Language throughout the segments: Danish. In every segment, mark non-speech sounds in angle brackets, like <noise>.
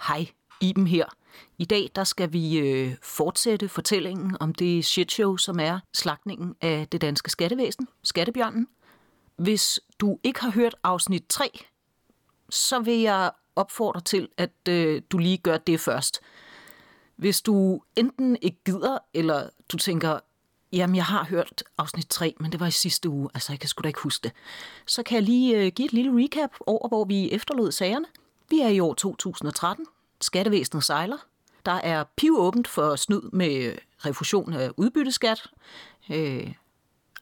Hej, Iben her. I dag der skal vi øh, fortsætte fortællingen om det shitshow, som er slagtningen af det danske skattevæsen, Skattebjørnen. Hvis du ikke har hørt afsnit 3, så vil jeg opfordre til, at øh, du lige gør det først. Hvis du enten ikke gider, eller du tænker, jamen jeg har hørt afsnit 3, men det var i sidste uge, altså jeg kan sgu da ikke huske det, så kan jeg lige øh, give et lille recap over, hvor vi efterlod sagerne. Vi er i år 2013. Skattevæsenet sejler. Der er pivåbent for snyd med refusion af udbytteskat. Øh,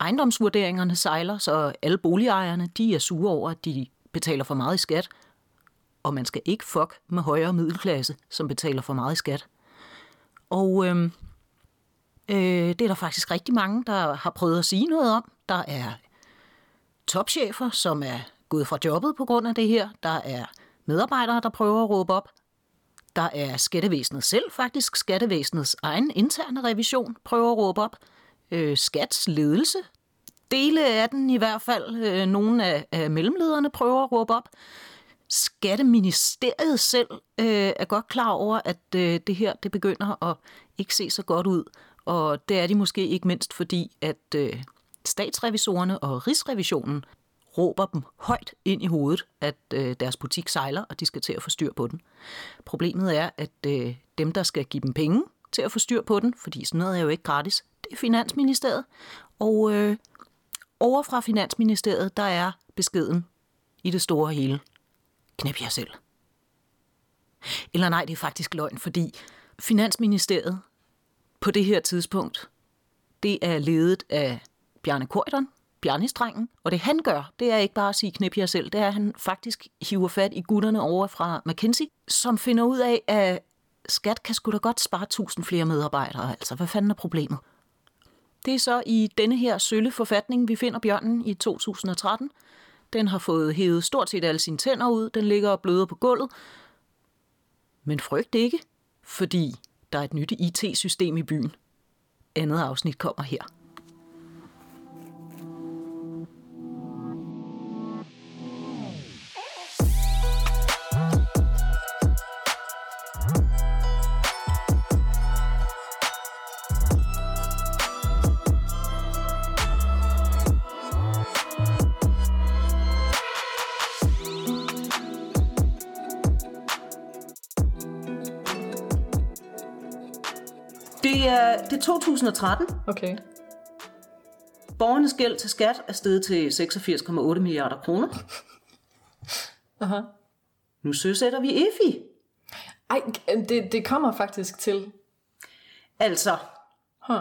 ejendomsvurderingerne sejler, så alle boligejerne de er sure over, at de betaler for meget i skat. Og man skal ikke fuck med højere middelklasse, som betaler for meget i skat. Og øh, øh, det er der faktisk rigtig mange, der har prøvet at sige noget om. Der er topchefer, som er gået fra jobbet på grund af det her. Der er medarbejdere, der prøver at råbe op. Der er skattevæsenet selv faktisk. Skattevæsenets egen interne revision prøver at råbe op. Øh, skats ledelse. Dele af den i hvert fald. Øh, nogle af, af mellemlederne prøver at råbe op. Skatteministeriet selv øh, er godt klar over, at øh, det her det begynder at ikke se så godt ud. Og det er de måske ikke mindst fordi, at øh, statsrevisorerne og rigsrevisionen råber dem højt ind i hovedet, at øh, deres butik sejler, og de skal til at få styr på den. Problemet er, at øh, dem, der skal give dem penge til at få styr på den, fordi sådan noget er jo ikke gratis, det er Finansministeriet. Og øh, over fra Finansministeriet, der er beskeden i det store hele. Knæp jer selv. Eller nej, det er faktisk løgn, fordi Finansministeriet på det her tidspunkt, det er ledet af Bjarne Korydon, Bjarnistrengen. Og det han gør, det er ikke bare at sige knep jer selv, det er, at han faktisk hiver fat i gutterne over fra McKinsey, som finder ud af, at skat kan sgu da godt spare tusind flere medarbejdere. Altså, hvad fanden er problemet? Det er så i denne her sølle forfatning, vi finder bjørnen i 2013. Den har fået hævet stort set alle sine tænder ud. Den ligger og bløder på gulvet. Men frygt ikke, fordi der er et nyt IT-system i byen. Andet afsnit kommer her. Er, det er 2013. Okay. Borgernes gæld til skat er steget til 86,8 milliarder kroner. Aha. Nu søsætter vi EFI. Ej, det, det kommer faktisk til. Altså, Huh.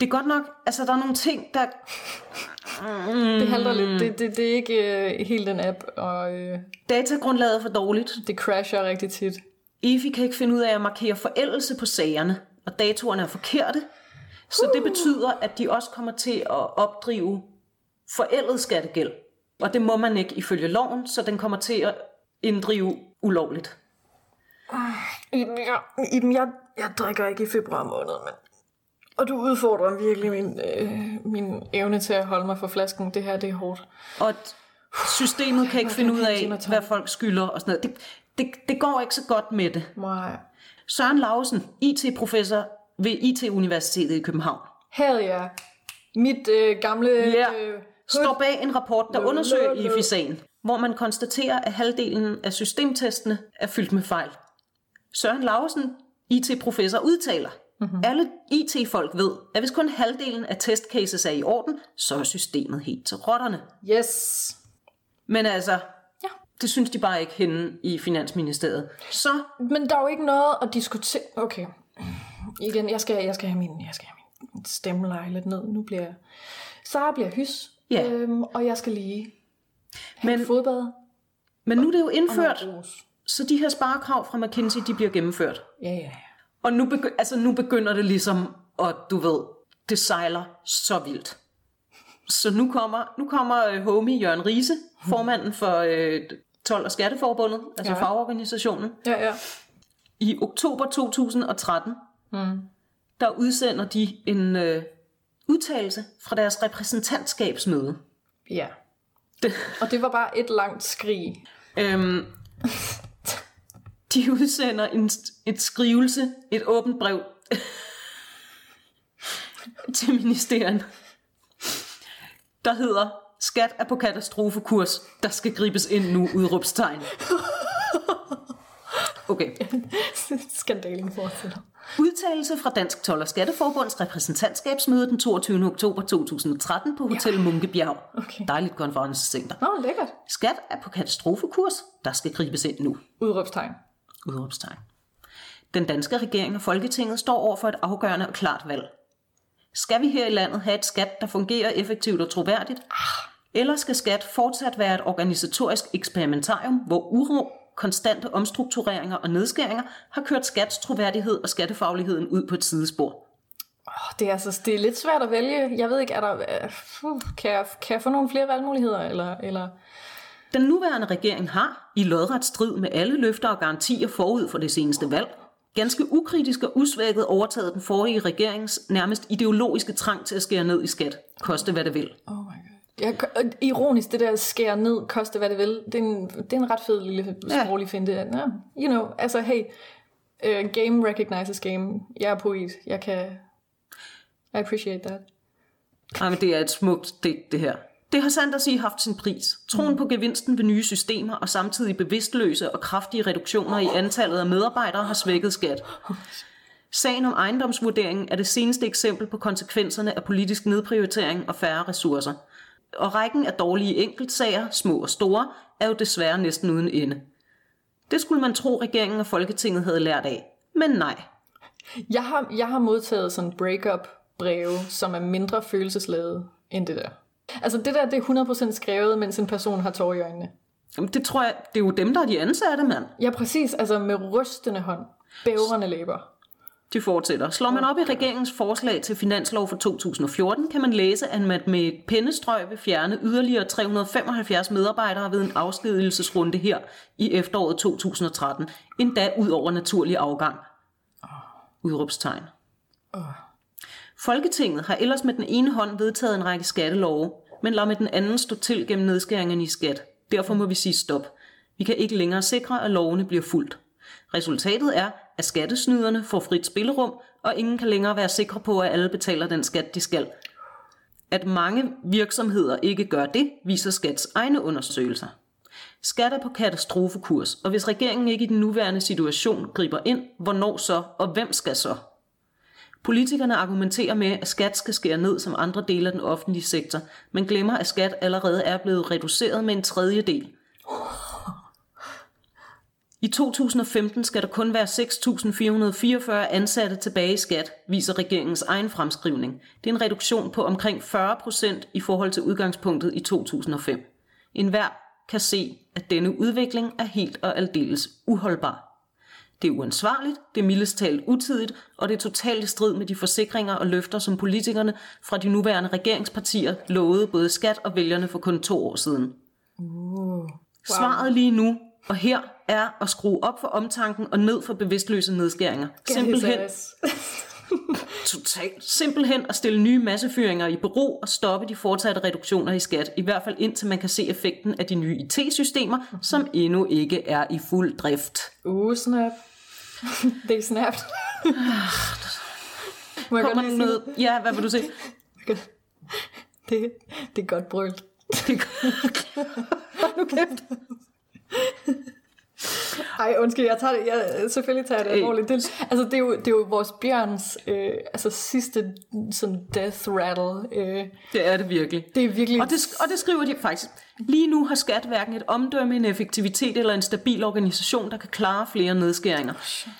det er godt nok, altså der er nogle ting, der... <laughs> Det halter lidt. Det, det, det er ikke øh, helt den app, og øh, Datagrundlaget er for dårligt. det crasher rigtig tit. EFI kan ikke finde ud af at markere forældelse på sagerne, og datoerne er forkerte. Så det betyder, at de også kommer til at opdrive forældet skattegæld. Og det må man ikke ifølge loven, så den kommer til at inddrive ulovligt. Iben, jeg, Iben, jeg, jeg drikker ikke i februar måned, men... Og du udfordrer virkelig min, øh, min evne til at holde mig for flasken. Det her, det er hårdt. Og systemet kan ikke finde ud af, hvad folk skylder og sådan noget. Det, det, det går ikke så godt med det. Nej. Søren Lausen, IT-professor ved IT-universitetet i København, Her ja. Mit øh, gamle... Ja. Øh, står bag en rapport, der undersøger. IFI-sagen, hvor man konstaterer, at halvdelen af systemtestene er fyldt med fejl. Søren Lausen, IT-professor, udtaler, mm-hmm. alle IT-folk ved, at hvis kun halvdelen af testcases er i orden, så er systemet helt til rotterne. yes. Men altså. Det synes de bare ikke henne i Finansministeriet. Så Men der er jo ikke noget at diskutere... Okay. Igen, jeg skal, jeg skal have min, jeg skal have min stemmeleje lidt ned. Nu bliver jeg... Sara bliver hys. Ja. Øhm, og jeg skal lige have Men- fodbad. Men nu er det jo og indført, så de her sparekrav fra McKinsey, de bliver gennemført. Ja, ja, ja. Og nu, begy- altså nu begynder det ligesom, at du ved, det sejler så vildt. Så nu kommer, nu kommer øh, homie Jørgen Riese, formanden for øh, 12 og Skatteforbundet, altså ja. Ja. fagorganisationen. Ja, ja. I oktober 2013, mm. der udsender de en øh, udtalelse fra deres repræsentantskabsmøde. Ja. Det, Og det var bare et langt skrig. øhm, De udsender en, et skrivelse, et åbent brev <laughs> til ministeriet, der hedder Skat er på katastrofekurs, der skal gribes ind nu, udråbstegn. Okay. <laughs> Skandalen fortsætter. Udtalelse fra Dansk Told og Skatteforbunds repræsentantskabsmøde den 22. oktober 2013 på Hotel ja. Munkebjerg. Okay. Dejligt konferencecenter. Nå, lækkert. Skat er på katastrofekurs, der skal gribes ind nu. Udråbstegn. Udråbstegn. Den danske regering og Folketinget står over for et afgørende og klart valg. Skal vi her i landet have et skat, der fungerer effektivt og troværdigt? Eller skal skat fortsat være et organisatorisk eksperimentarium, hvor uro, konstante omstruktureringer og nedskæringer har kørt skats troværdighed og skattefagligheden ud på et sidespor? Oh, det, er altså, det er lidt svært at vælge. Jeg ved ikke, er der, uh, kan, jeg, kan jeg få nogle flere valgmuligheder? Eller, eller? Den nuværende regering har, i lodret strid med alle løfter og garantier forud for det seneste valg, ganske ukritisk og usvækket overtaget den forrige regerings nærmest ideologiske trang til at skære ned i skat, koste hvad det vil. Oh my God. Ja, ironisk, det der skære ned, koste hvad det vil, det er en, det er en ret fed lille sproglig ja. finte. Ja, you know, altså hey, uh, game recognizes game. Jeg er poet, jeg kan, I appreciate that. Nej, men det er et smukt digt, det her. Det har sandt at sige haft sin pris. Troen mm. på gevinsten ved nye systemer og samtidig bevidstløse og kraftige reduktioner i antallet af medarbejdere har svækket skat. Sagen om ejendomsvurderingen er det seneste eksempel på konsekvenserne af politisk nedprioritering og færre ressourcer. Og rækken af dårlige enkeltsager, små og store, er jo desværre næsten uden ende. Det skulle man tro, regeringen og Folketinget havde lært af. Men nej. Jeg har, jeg har modtaget sådan break-up breve, som er mindre følelsesladet end det der. Altså det der, det er 100% skrevet, mens en person har tår i øjnene. Jamen, det tror jeg, det er jo dem, der er de ansatte, mand. Ja, præcis. Altså med rystende hånd. Bævrende læber. De fortsætter. Slår man op i regeringens forslag til finanslov for 2014, kan man læse, at man med et pennestrøg vil fjerne yderligere 375 medarbejdere ved en afskedelsesrunde her i efteråret 2013, endda ud over naturlig afgang. Udråbstegn. Folketinget har ellers med den ene hånd vedtaget en række skattelove, men lader med den anden stå til gennem nedskæringerne i skat. Derfor må vi sige stop. Vi kan ikke længere sikre, at lovene bliver fuldt. Resultatet er, at skattesnyderne får frit spillerum, og ingen kan længere være sikre på, at alle betaler den skat, de skal. At mange virksomheder ikke gør det, viser Skats egne undersøgelser. Skat er på katastrofekurs, og hvis regeringen ikke i den nuværende situation griber ind, hvornår så, og hvem skal så? Politikerne argumenterer med, at skat skal skære ned som andre dele af den offentlige sektor, men glemmer, at skat allerede er blevet reduceret med en tredjedel. I 2015 skal der kun være 6.444 ansatte tilbage i skat, viser regeringens egen fremskrivning. Det er en reduktion på omkring 40 procent i forhold til udgangspunktet i 2005. En hver kan se, at denne udvikling er helt og aldeles uholdbar. Det er uansvarligt, det er mildest talt utidigt, og det er totalt i strid med de forsikringer og løfter, som politikerne fra de nuværende regeringspartier lovede både skat og vælgerne for kun to år siden. Uh, wow. Svaret lige nu og her er at skrue op for omtanken og ned for bevidstløse nedskæringer. Simpelthen, <laughs> totalt. Simpelthen at stille nye massefyringer i bero og stoppe de fortsatte reduktioner i skat. I hvert fald indtil man kan se effekten af de nye IT-systemer, mm-hmm. som endnu ikke er i fuld drift. Uh, snap. <laughs> Det er snapped. Må jeg Kommer godt noget? Ja, hvad vil du se? <laughs> Det, det er godt brølt. Det er godt. nu kæft. Ej, undskyld, jeg tager det, jeg, selvfølgelig tager jeg det alvorligt. Det, altså, det, er jo, det er jo vores bjørns øh, altså, sidste sådan death rattle. Øh. Det er det virkelig. Det er virkelig... Og det, og det skriver de faktisk. Lige nu har skat hverken et omdømme, en effektivitet eller en stabil organisation, der kan klare flere nedskæringer.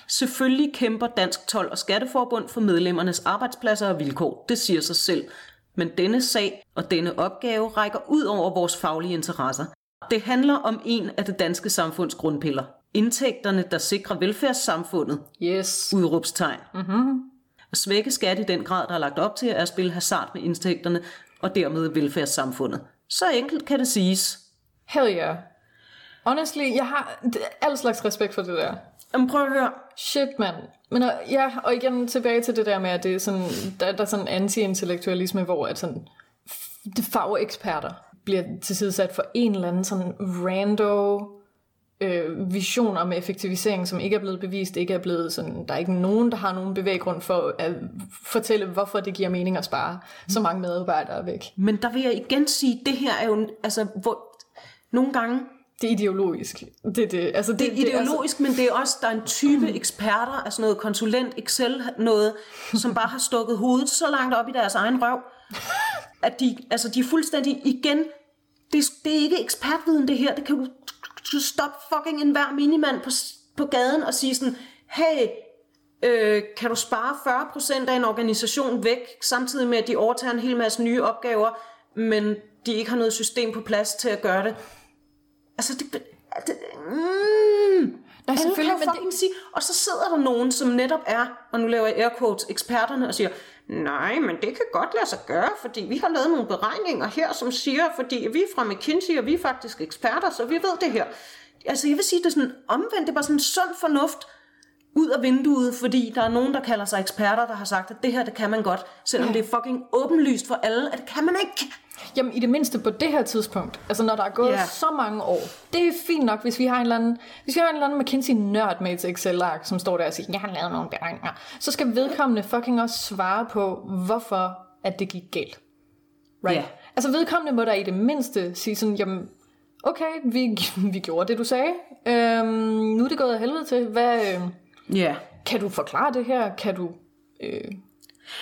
Selvfølgelig kæmper Dansk Tolv og Skatteforbund for medlemmernes arbejdspladser og vilkår. Det siger sig selv. Men denne sag og denne opgave rækker ud over vores faglige interesser. Det handler om en af det danske samfunds grundpiller. Indtægterne, der sikrer velfærdssamfundet. Yes. Udråbstegn. Mm-hmm. At svække skat i den grad, der er lagt op til, er at spille hasard med indtægterne og dermed velfærdssamfundet. Så enkelt kan det siges. Hell yeah. Honestly, jeg har al slags respekt for det der. Jamen prøv at høre. Shit, mand. Men ja, og igen tilbage til det der med, at det er sådan, der, der er sådan anti-intellektualisme, hvor at sådan, fageksperter bliver tilsidesat for en eller anden sådan rando øh, vision om effektivisering, som ikke er blevet bevist, ikke er blevet sådan, der er ikke nogen, der har nogen bevæggrund for at fortælle, hvorfor det giver mening at spare så mange medarbejdere væk. Men der vil jeg igen sige, det her er jo, altså, hvor nogle gange, Det er ideologisk. Det, det, altså, det, det er ideologisk, men det er også, der er en type eksperter, altså noget konsulent, Excel, noget, som bare har stukket hovedet så langt op i deres egen røv, <laughs> at de, altså, de er fuldstændig igen, det, det er ikke ekspertviden det her, det kan du, du stoppe fucking enhver minimand på, på gaden og sige sådan, hey, øh, kan du spare 40% af en organisation væk, samtidig med, at de overtager en hel masse nye opgaver, men de ikke har noget system på plads til at gøre det. Altså, det... det mm, Nej, selvfølgelig, men fucking det... sige, og så sidder der nogen, som netop er, og nu laver jeg air quotes, eksperterne, og siger, nej, men det kan godt lade sig gøre, fordi vi har lavet nogle beregninger her, som siger, fordi vi er fra McKinsey, og vi er faktisk eksperter, så vi ved det her. Altså, jeg vil sige, det er sådan omvendt, det er bare sådan sund fornuft, ud af vinduet, fordi der er nogen, der kalder sig eksperter, der har sagt, at det her, det kan man godt, selvom ja. det er fucking åbenlyst for alle, at det kan man ikke. Jamen i det mindste på det her tidspunkt, altså når der er gået yeah. så mange år, det er fint nok, hvis vi har en eller anden, hvis vi har en eller anden McKinsey-nørd med et Excel-ark, som står der og siger, jeg har lavet nogle beregninger, så skal vedkommende fucking også svare på, hvorfor at det gik galt. Right? Yeah. Altså vedkommende må der i det mindste sige sådan, jamen, okay, vi, <laughs> vi gjorde det, du sagde, øhm, nu er det gået af helvede til, hvad, øh, yeah. kan du forklare det her, kan du, øh,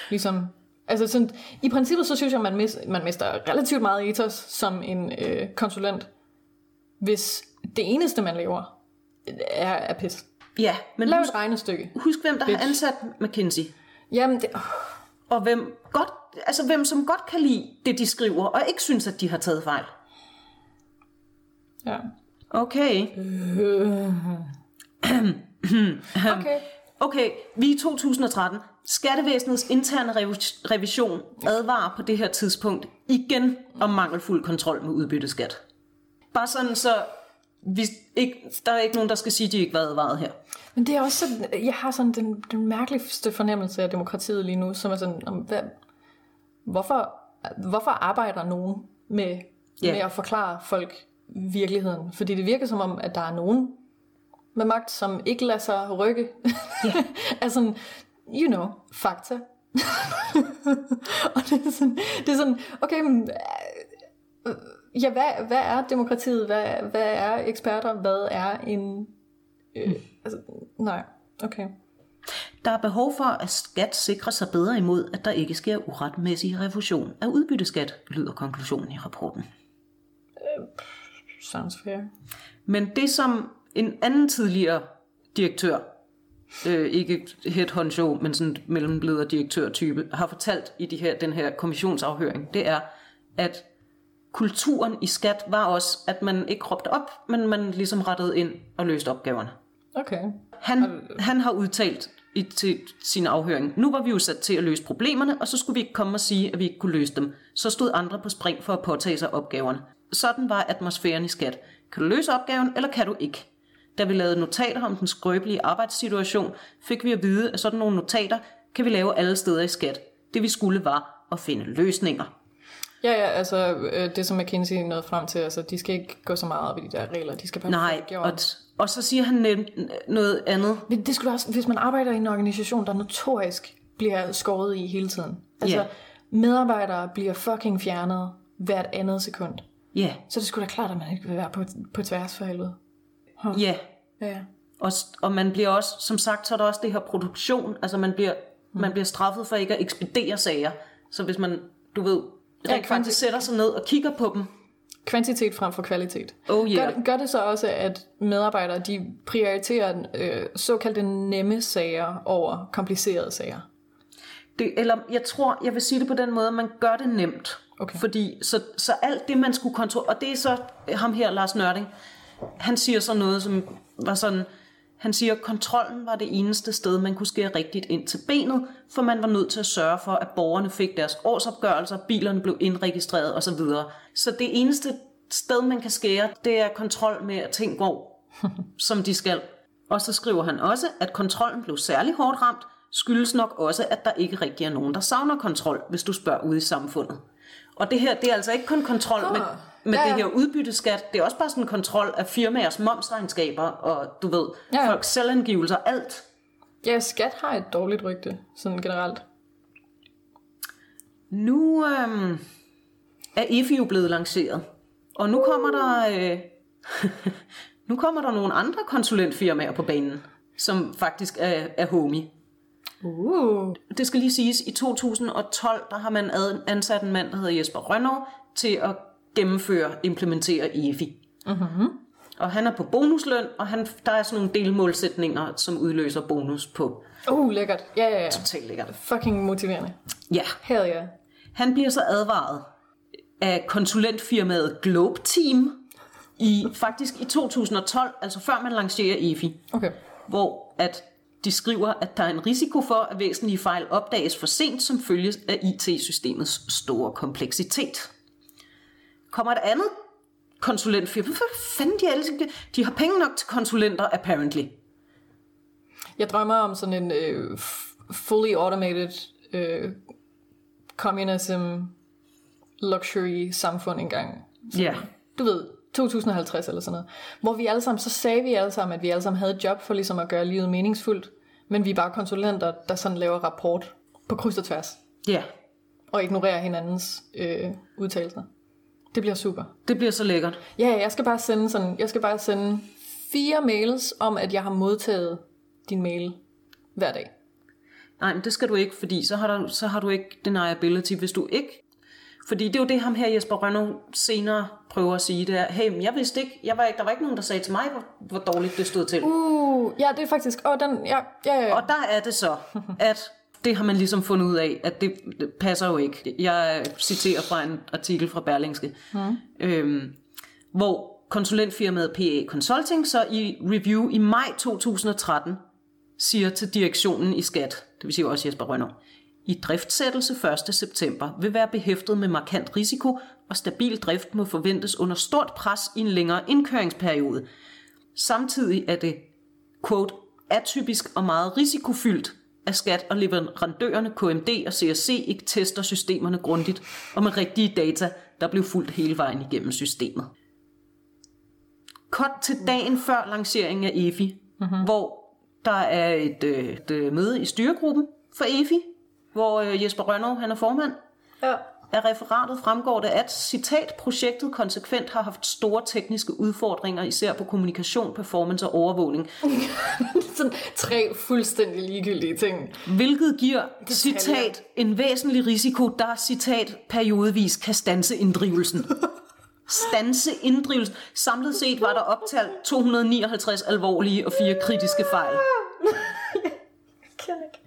ligesom Altså sådan, i princippet så synes jeg, man, mis, man mister relativt meget ethos som en øh, konsulent, hvis det eneste, man laver, er, er pis. Ja, men Lav husk, et regnestykke. husk hvem der Bitch. har ansat McKinsey. Jamen, det, oh, Og hvem, godt, altså hvem som godt kan lide det, de skriver, og ikke synes, at de har taget fejl. ja. Okay. <clears throat> Okay. Okay, vi er i 2013. Skattevæsenets interne revi- revision advarer på det her tidspunkt igen om mangelfuld kontrol med udbytteskat. Bare sådan, så vi ikke, der er ikke nogen, der skal sige, at de ikke var advaret her. Men det er også sådan, jeg har sådan den, den mærkeligste fornemmelse af demokratiet lige nu, som er sådan, om, hvad, hvorfor, hvorfor arbejder nogen med, yeah. med at forklare folk virkeligheden? Fordi det virker som om, at der er nogen med magt, som ikke lader sig rykke. Yeah. <laughs> altså, you know, fakta. <laughs> og det er sådan, det er sådan okay, men, øh, ja, hvad, hvad er demokratiet? Hvad, hvad er eksperter? Hvad er en... Øh, altså, nej, okay. Der er behov for, at skat sikrer sig bedre imod, at der ikke sker uretmæssig refusion af udbytteskat, lyder konklusionen i rapporten. Sounds fair. Men det som en anden tidligere direktør, øh, ikke head honcho, men sådan mellemleder direktør-type, har fortalt i de her, den her kommissionsafhøring, det er, at kulturen i skat var også, at man ikke råbte op, men man ligesom rettede ind og løste opgaverne. Okay. Han, han har udtalt i, til sin afhøring, nu var vi jo sat til at løse problemerne, og så skulle vi ikke komme og sige, at vi ikke kunne løse dem. Så stod andre på spring for at påtage sig opgaverne. Sådan var atmosfæren i skat. Kan du løse opgaven, eller kan du ikke? Da vi lavede notater om den skrøbelige arbejdssituation, fik vi at vide, at sådan nogle notater kan vi lave alle steder i skat. Det vi skulle var at finde løsninger. Ja, ja, altså øh, det som McKinsey nåede frem til, altså de skal ikke gå så meget op i de der regler, de skal bare Nej, og, og så siger han noget andet. Men det skulle også, hvis man arbejder i en organisation, der notorisk bliver skåret i hele tiden. Altså, Ja. medarbejdere bliver fucking fjernet hvert andet sekund. Ja, Så det skulle da klart, at man ikke vil være på, på tværs for helvede. ja. Ja. Og, og man bliver også, som sagt, så er der også det her produktion, altså man bliver, mm. man bliver straffet for ikke at ekspedere sager. Så hvis man, du ved, Ja, rent faktisk sætter sig ned og kigger på dem, Kvantitet frem for kvalitet. oh Gør, yeah, det- gør det så også, at medarbejdere de prioriterer øh, såkaldte nemme sager over komplicerede sager? det, eller jeg tror, jeg vil sige det på den måde, at man gør det nemt. Okay. Fordi så, så alt det, man skulle kontrollere, og det er så ham her, Lars Nørding, han siger så noget, som var sådan, han siger, at kontrollen var det eneste sted, man kunne skære rigtigt ind til benet, for man var nødt til at sørge for, at borgerne fik deres årsopgørelser, bilerne blev indregistreret osv. Så det eneste sted, man kan skære, det er kontrol med, at ting går, <laughs> som de skal. Og så skriver han også, at kontrollen blev særlig hårdt ramt, skyldes nok også, at der ikke rigtig er nogen, der savner kontrol, hvis du spørger ude i samfundet. Og det her, det er altså ikke kun kontrol med, med Ja, det ja. her udbytteskat, det er også bare sådan en kontrol af firmaers momsregnskaber, og du ved, Ja, ja. folks selvangivelser, alt. Ja, skat har et dårligt rygte, sådan generelt. Nu øhm, er EFI jo blevet lanceret, og nu kommer der, øh, <laughs> nu kommer der nogle andre konsulentfirmaer på banen, som faktisk er, er homie. Uh. Det skal lige siges, i 2012, der har man ansat en mand, der hedder Jesper Rønnow, til at gennemføre, implementere EFI. Mm-hmm. Og han er på bonusløn, og han, der er sådan nogle delmålsætninger, som udløser bonus på. Uh, lækkert. Ja, ja, ja. Totalt lækkert. Fucking motiverende. Ja, Hell ja. han bliver så advaret af konsulentfirmaet Globe Team, i, faktisk i 2012, altså før man lancerer EFI, Okay. hvor at de skriver, at der er en risiko for, at væsentlige fejl opdages for sent som følge af IT-systemets store kompleksitet. Kommer et andet konsulentfirma? Hvad fanden de alle? De har penge nok til konsulenter, apparently. Jeg drømmer om sådan en øh, fully automated øh, communism luxury samfund engang. Ja. Du ved, 2050 eller sådan noget. Hvor vi alle sammen, så sagde vi alle sammen, at vi alle sammen havde et job for ligesom at gøre livet meningsfuldt. Men vi er bare konsulenter, der sådan laver rapport på kryds og tværs. Ja, Og ignorerer hinandens øh, udtalelser. Det bliver super. det bliver så lækkert. Ja, jeg skal bare sende sådan, jeg skal bare sende fire mails om, at jeg har modtaget din mail hver dag. Nej, men det skal du ikke, fordi så har, du, så har du ikke deniability, hvis du ikke... Fordi det er jo det, ham her Jesper Rønnow senere prøver at sige, det er, hey, men jeg vidste ikke, jeg var ikke, der var ikke nogen, der sagde til mig, hvor, hvor dårligt det stod til. Uh, ja, det er faktisk, åh, den, ja, ja, ja. Og der er det så, at det har man ligesom fundet ud af, at det, det passer jo ikke. Jeg citerer fra en artikel fra Berlingske, hmm. øhm, hvor konsulentfirmaet PA Consulting så i review i maj 2013 siger til direktionen i skat, det vil sige også Jesper Rønner, i driftsættelse 1. september vil være behæftet med markant risiko, og stabil drift må forventes under stort pres i en længere indkøringsperiode. Samtidig er det, quote, atypisk og meget risikofyldt, at skat og leverandørerne KMD og CSC ikke tester systemerne grundigt og med rigtige data, der blev fuldt hele vejen igennem systemet. Kort til dagen før lanceringen af EFI, mm-hmm. hvor der er et, øh, et øh, møde i styregruppen for EFI, hvor øh, Jesper Rønnow, han er formand. ja. Af referatet fremgår det, at citat, projektet konsekvent har haft store tekniske udfordringer, især på kommunikation, performance og overvågning, <laughs> Sådan tre fuldstændig ligegyldige ting. hvilket giver, citat, en væsentlig risiko, der, citat, periodevis kan stanse inddrivelsen. Stanse inddrivelsen. Samlet set var der optalt 259 alvorlige og fire kritiske fejl. <laughs> Jeg kan ikke.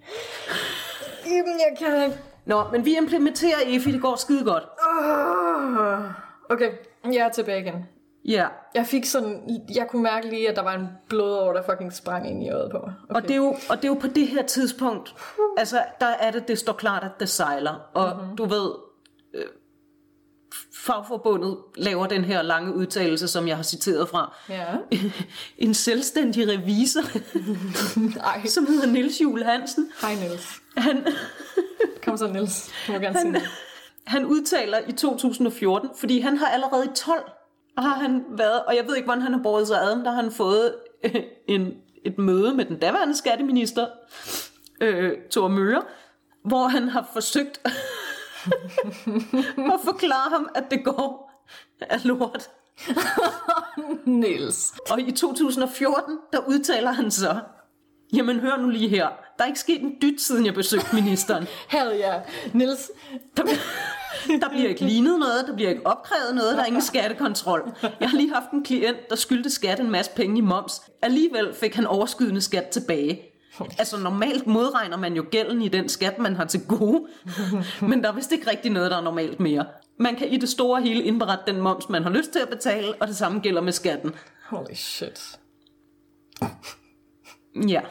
Jamen, jeg kan ikke. Nå, men vi implementerer EFI, det går skide godt. Ah. Okay, jeg er tilbage igen. Ja, Jeg fik sådan, jeg kunne mærke lige, at der var en blodår, der fucking sprang ind i øjet på mig. Okay. og det, er jo, og det er jo på det her tidspunkt, altså der er det, det står klart, at det sejler. Og mm-hmm. du ved, øh, fagforbundet laver den her lange udtalelse, som jeg har citeret fra. Ja. <laughs> en selvstændig revisor, <laughs> som hedder Nils Jule Hansen. hej Niels. Han, Kom så, Niels. Du må gerne noget. han udtaler i 2014, fordi han har allerede i 12, har han været, og jeg ved ikke, hvordan han har båret sig ad, der har han fået øh, en, et møde med den daværende skatteminister, øh, Thor Møre, hvor han har forsøgt <laughs> at forklare ham, at det går af lort. <laughs> Niels. Og i 2014, der udtaler han så, jamen hør nu lige her, der er ikke sket en dyt, siden jeg besøgte ministeren. <laughs> Hell ja. Niels, Der, der bliver ikke lignet noget, der bliver ikke opkrævet noget, der er ingen skattekontrol. Jeg har lige haft en klient, der skyldte skat en masse penge i moms. Alligevel fik han overskydende skat tilbage. Altså normalt modregner man jo gælden i den skat, man har til gode. Men der er vist ikke rigtig noget, der er normalt mere. Man kan i det store hele indberette den moms, man har lyst til at betale, og det samme gælder med skatten. holy shit. Ja.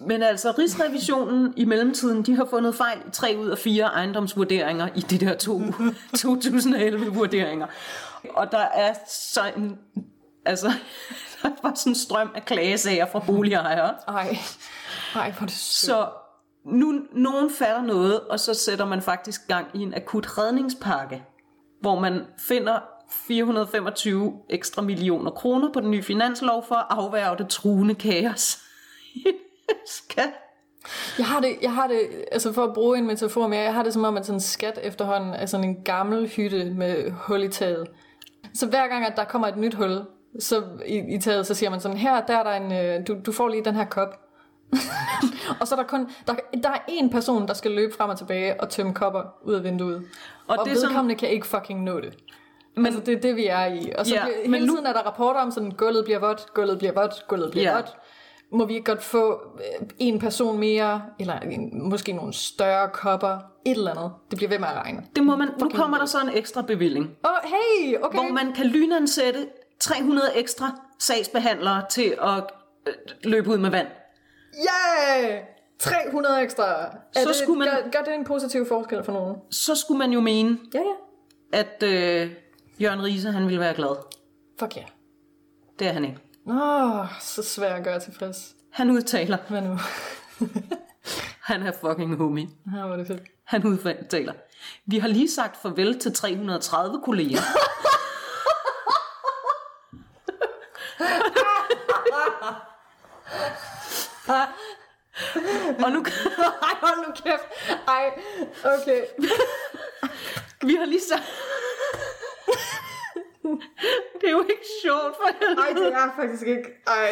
Men altså, Rigsrevisionen i mellemtiden, de har fundet fejl i tre ud af fire ejendomsvurderinger i de der to <laughs> 2011-vurderinger. Og der er så en, altså, <laughs> der var sådan en strøm af klagesager fra boligejere. Ej. Ej, hvor det. Så nu nogen fatter noget, og så sætter man faktisk gang i en akut redningspakke. hvor man finder 425 ekstra millioner kroner på den nye finanslov for at afværge det truende kaos. <laughs> Skat. Jeg har det, jeg har det, altså for at bruge en metafor mere, jeg har det som om, at sådan en skat efterhånden er sådan en gammel hytte med hul i taget. Så hver gang, at der kommer et nyt hul så i, i taget, så siger man sådan, her der er der en, øh, du, du får lige den her kop. <laughs> og så er der kun, der, der er en person, der skal løbe frem og tilbage og tømme kopper ud af vinduet. Og, og det vedkommende som... kan ikke fucking nå det. Men, altså, det er det, vi er i. Og så ja, hele men nu... tiden er der rapporter om sådan, gulvet bliver vådt, gulvet bliver vådt, gulvet bliver ja. vådt må vi ikke godt få øh, en person mere, eller måske nogle større kopper, et eller andet. Det bliver ved med at regne. Det må man, nu kommer der så en ekstra bevilling. Åh, oh, hey, okay. Hvor man kan lynansætte 300 ekstra sagsbehandlere til at øh, løbe ud med vand. Yeah! 300 ekstra. Er så det, skulle man, gør, gør det en positiv forskel for nogen? Så skulle man jo mene, ja, ja. at øh, Jørgen Riese, han ville være glad. Fuck ja. Yeah. Det er han ikke. Åh, oh, så svært at gøre tilfreds. Han udtaler. Hvad nu? <laughs> han er fucking homie. Ja, er det fedt. Han udtaler. Vi har lige sagt farvel til 330 kolleger. <laughs> Og nu... Ej, hold nu kæft. Ej, okay. Vi har lige sagt... det er jo ikke sjovt for helvede. Nej, det er faktisk ikke. Ej.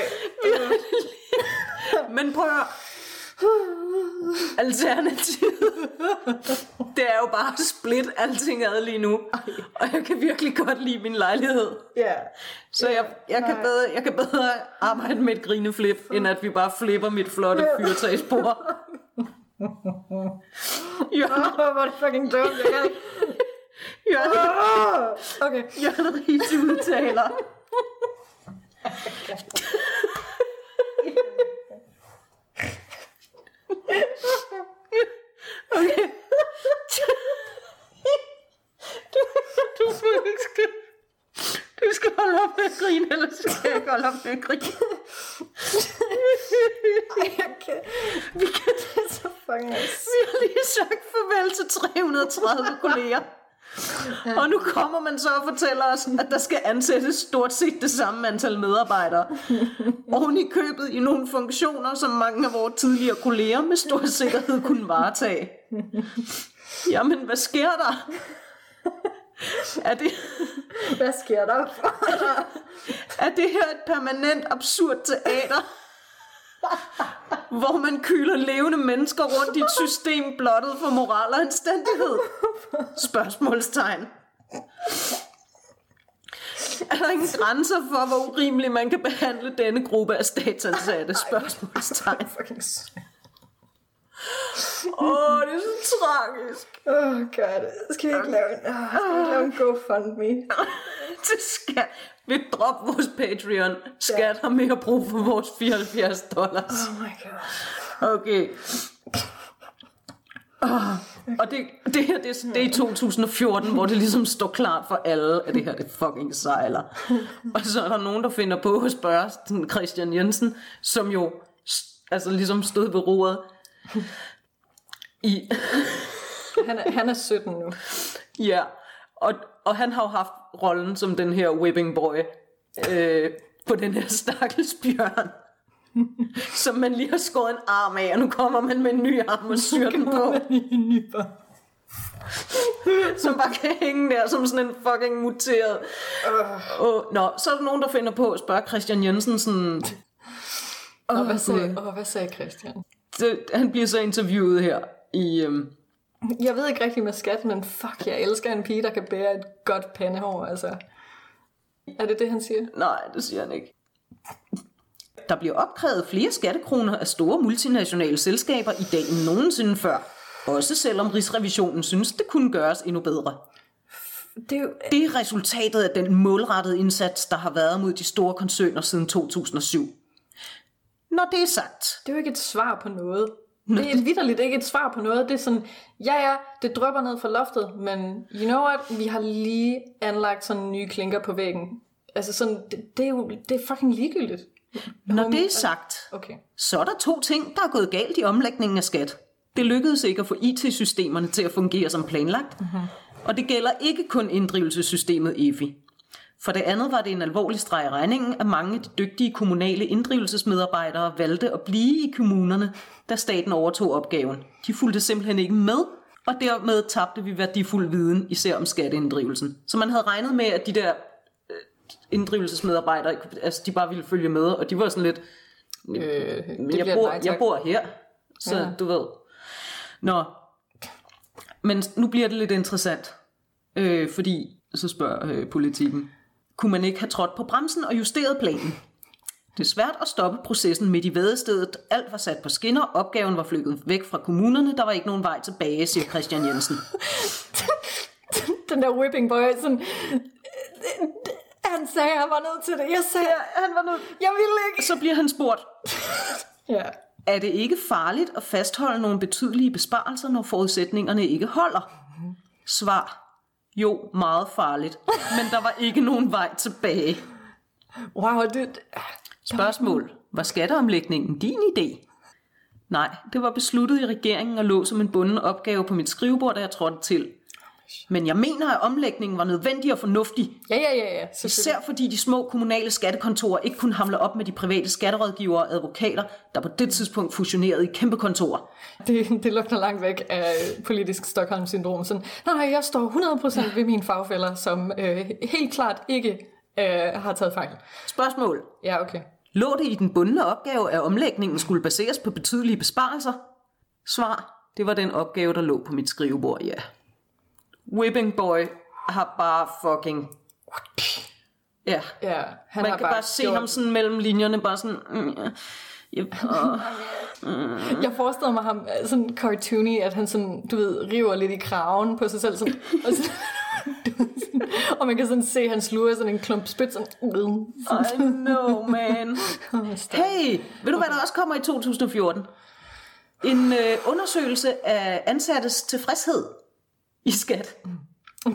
Men prøv at Alternativet, det er jo bare at splitte alting ad lige nu. Og jeg kan virkelig godt lide min lejlighed. Ja. Yeah. Så jeg, jeg, kan bedre, jeg kan bedre arbejde med et grineflip, end at vi bare flipper mit flotte fyrtagsbord. Jørgen, oh, hvor er det fucking dumt. Jeg kan Jørgen, oh, okay. Jørgen Riese udtaler. okay. du, du, skal, du skal holde op med at grine, eller skal jeg ikke holde op med at grine? Ej, kan... Vi kan det så fucking Vi har lige sagt farvel til 330 kolleger. Og nu kommer man så og fortæller os, at der skal ansættes stort set det samme antal medarbejdere. Oven i købet i nogle funktioner, som mange af vores tidligere kolleger med stor sikkerhed kunne varetage. Jamen, hvad sker der? Er det... Hvad sker der? <laughs> er det her et permanent absurd teater? Hvor man kyler levende mennesker rundt i et <laughs> system blottet for moral og anstændighed? Spørgsmålstegn. Er der ingen grænser for, hvor urimeligt man kan behandle denne gruppe af statsansatte? Spørgsmålstegn. Åh, oh, det er så tragisk. Åh, oh, god. Skal vi ikke lave en, oh, skal vi ikke lave en GoFundMe? <laughs> det skal vi droppe vores Patreon. Skat yeah. har mere brug for vores 74 dollars. Oh my god. Okay. Oh, og det, det her, det, det er i 2014, hvor det ligesom står klart for alle, at det her det fucking sejler. Og så er der nogen, der finder på at spørge den Christian Jensen, som jo altså ligesom stod ved roret i... han, er, han er 17 nu. Ja, og, og han har jo haft rollen som den her whipping boy øh, på den her stakkels bjørn. som man lige har skåret en arm af, og nu kommer man med en ny arm og syr den på. en ny som bare kan hænge der som sådan en fucking muteret. Uh. Og, nå, så er der nogen, der finder på at spørge Christian Jensen sådan... Og, hvad, sagde, og hvad sagde Christian? Det, han bliver så interviewet her i, øhm, jeg ved ikke rigtig med skat, men fuck, jeg elsker en pige, der kan bære et godt pandehår, altså. Er det det, han siger? Nej, det siger han ikke. Der bliver opkrævet flere skattekroner af store multinationale selskaber i dag end nogensinde før. Også selvom Rigsrevisionen synes, det kunne gøres endnu bedre. Det er, jo... det er resultatet af den målrettede indsats, der har været mod de store koncerner siden 2007. Når det er sagt... Det er jo ikke et svar på noget. Det er vidderligt ikke et svar på noget. Det er sådan, ja ja, det drøber ned fra loftet, men you know what, vi har lige anlagt sådan nye klinker på væggen. Altså sådan, det, det er jo det er fucking ligegyldigt. Når det er sagt, okay. så er der to ting, der er gået galt i omlægningen af skat. Det lykkedes ikke at få IT-systemerne til at fungere som planlagt. Mm-hmm. Og det gælder ikke kun inddrivelsessystemet EFI. For det andet var det en alvorlig streg i regningen, at mange af de dygtige kommunale inddrivelsesmedarbejdere valgte at blive i kommunerne, da staten overtog opgaven. De fulgte simpelthen ikke med, og dermed tabte vi værdifuld viden, især om skatteinddrivelsen. Så man havde regnet med, at de der øh, inddrivelsesmedarbejdere, altså de bare ville følge med, og de var sådan lidt, Øh, jeg, bor, nej jeg bor her, så ja. du ved. Nå, men nu bliver det lidt interessant, øh, fordi så spørger øh, politikken, kunne man ikke have trådt på bremsen og justeret planen? Det er svært at stoppe processen midt i vædestedet. Alt var sat på skinner, opgaven var flyttet væk fra kommunerne, der var ikke nogen vej tilbage, siger Christian Jensen. <laughs> Den der whipping boy, sådan... Han sagde, at han var nødt til det. Jeg sagde, han var nødt. Jeg ville ikke. Så bliver han spurgt, <laughs> Ja. er det ikke farligt at fastholde nogle betydelige besparelser, når forudsætningerne ikke holder? Svar. Jo, meget farligt. Men der var ikke nogen vej tilbage. Wow, det... Spørgsmål. Var skatteomlægningen din idé? Nej, det var besluttet i regeringen og lå som en bunden opgave på mit skrivebord, da jeg trådte til. Men jeg mener, at omlægningen var nødvendig og fornuftig, Ja, ja, ja, ja. især fordi de små kommunale skattekontorer ikke kunne hamle op med de private skatterådgivere og advokater, der på det tidspunkt fusionerede i kæmpe kontorer. Det, det lugter langt væk af politisk Stockholm-syndrom. Sådan, nej, jeg står 100% ved mine fagfælder, som øh, helt klart ikke øh, har taget fejl. Spørgsmål. Ja, okay. Lå det i den bundne opgave, at omlægningen skulle baseres på betydelige besparelser? Svar. Det var den opgave, der lå på mit skrivebord, ja. Whipping Boy har bare fucking... Ja, Ja, han man kan bare, bare se gjort- ham sådan mellem linjerne, bare sådan... Mm, ja. <laughs> Ja, åh. Jeg forestiller mig ham øh, sådan cartoony, at han sådan, du ved, river lidt i kraven på sig selv. Sådan, og, så, du ved, sådan, <laughs> og man kan sådan se, at han sluger sådan en klump spyt. Sådan, I know, man. <laughs> Hey, ved du hvad der også kommer i 2014? En øh, undersøgelse af ansattes tilfredshed i skat.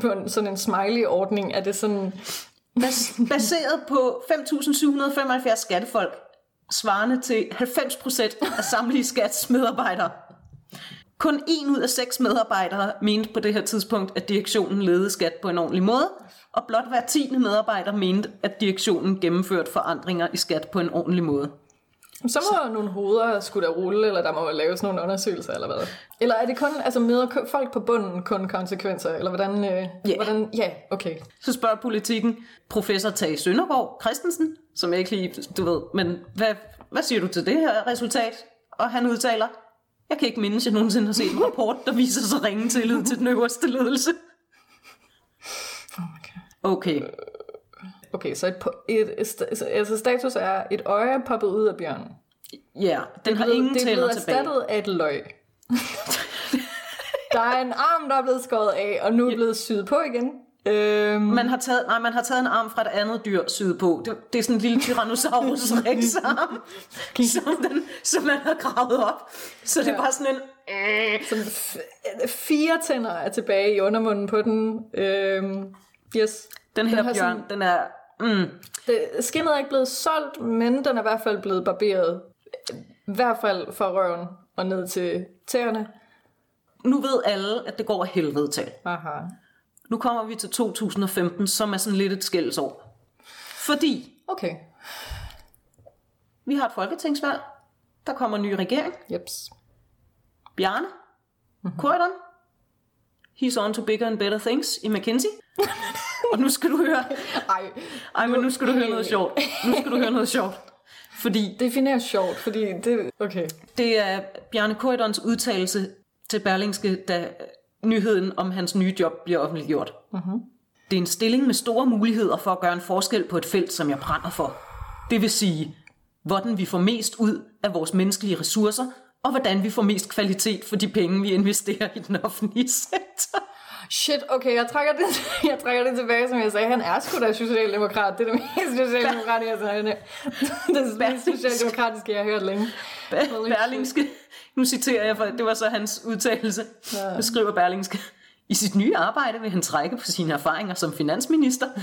på en, sådan en smiley-ordning, er det sådan... Bas- baseret på 5.775 skattefolk, svarende til 90% af samtlige skats medarbejdere. Kun en ud af seks medarbejdere mente på det her tidspunkt, at direktionen ledede skat på en ordentlig måde, og blot hver tiende medarbejder mente, at direktionen gennemførte forandringer i skat på en ordentlig måde. Så må nogle hoveder skulle der rulle, eller der må laves nogle undersøgelser, eller hvad? Eller er det kun, altså møder folk på bunden kun konsekvenser, eller hvordan... Øh, Ja. hvordan ja, okay. Så spørger politikken professor Tage Søndergaard Christensen, som jeg ikke lige, du ved, men hvad, hvad siger du til det her resultat? Og han udtaler, jeg kan ikke mindes, at jeg nogensinde har set en rapport, der viser så ringe tillid til den øverste ledelse. <laughs> Okay. Okay, så et, et, et, altså status er, et øje er poppet ud af bjørnen. ja, den har blevet- ingen det er tænder blevet tilbage. erstattet af et løg. <laughs> der er en arm, der er blevet skåret af, og nu er blevet syet på igen. Øhm, Man har, taget, nej, man har taget en arm fra et andet dyr syet på. Det, det er sådan en lille Tyrannosaurus <laughs> rex arm, som, den, som man har gravet op. Så det er bare sådan en... sådan f- fire tænder er tilbage i undermunden på den. Øhm, yes. Den her har bjørn, den er... Mm, Det, skinnet er ikke blevet solgt, men den er i hvert fald blevet barberet. I hvert fald fra røven og ned til tæerne. nu ved alle, at det går af helvede til. Aha. Nu kommer vi til 2015, som er sådan lidt et skældsår. Fordi Okay. vi har et folketingsvalg. Der kommer en ny regering. Jeps. Bjarne. Mm-hmm. Corydon. He's on to bigger and better things i McKinsey. Og nu skal du høre... Ej, Ej, men nu skal du høre noget sjovt. Nu skal du høre noget sjovt. Fordi definer sjovt, fordi det... Okay. det er Bjarne Corydons udtalelse til Berlingske, da nyheden om hans nye job bliver offentliggjort. Mm-hmm. Det er en stilling med store muligheder for at gøre en forskel på et felt, som jeg brænder for. Det vil sige, hvordan vi får mest ud af vores menneskelige ressourcer, og hvordan vi får mest kvalitet for de penge, vi investerer i den offentlige sektor. Shit, okay, jeg trækker, det, <laughs> jeg trækker det tilbage, som jeg sagde. Han er sgu da socialdemokrat. Det er det mest socialdemokratiske, jeg har hørt. <laughs> Det er det mest socialdemokratiske, jeg har hørt længe. Berlingske, nu citerer jeg, for det var så hans udtalelse, ja. beskriver Berlingske. I sit nye arbejde vil han trække på sine erfaringer som finansminister. <laughs>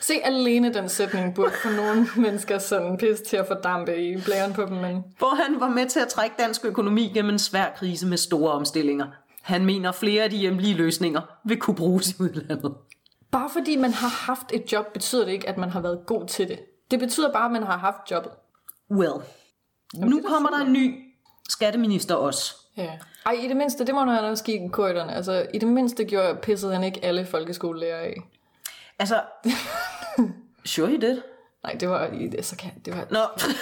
Se, alene den sætning burde få nogle mennesker sådan pis til at fordampe i blæren på dem, men hvor han var med til at trække dansk økonomi gennem en svær krise med store omstillinger. Han mener, flere af de hjemlige løsninger vil kunne bruges i udlandet. Bare fordi man har haft et job, betyder det ikke, at man har været god til det. Det betyder bare, at man har haft jobbet. Well, nu kommer der en ny skatteminister også. Ja. Ej, i det mindste, det må han også give korridorerne. Altså, i det mindste gjorde pissede han ikke alle folkeskolelærer af. Altså, <laughs> sure he did. Nej, det var i det, så kan det var... Nå. <laughs>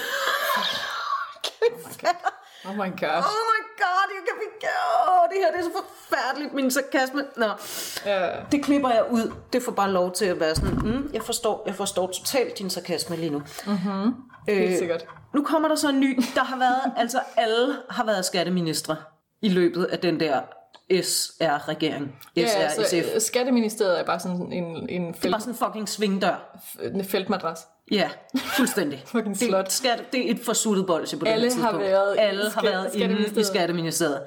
Oh my gosh. Oh my god, jeg kan ikke... Oh, det her det er så forfærdeligt, min sarkasme. Nå, Ja. det klipper jeg ud. Det får bare lov til at være sådan, mm, jeg, forstår, jeg forstår totalt din sarkasme lige nu. Helt sikkert. Nu kommer der så en ny. Der har været, <laughs> altså alle har været skatteministre i løbet af den der SR-regering. Ja, SR, altså, SF. øh, Skatteministeriet er bare sådan en, en, Det er felt, bare sådan en fucking svingdør. en feltmadras. Ja, fuldstændig. <laughs> Fucking det, slot. skat, det er et forsuttet bolsje på Alle det her har tidspunkt. været Alle har været inde i Skatteministeriet. skatteministeriet.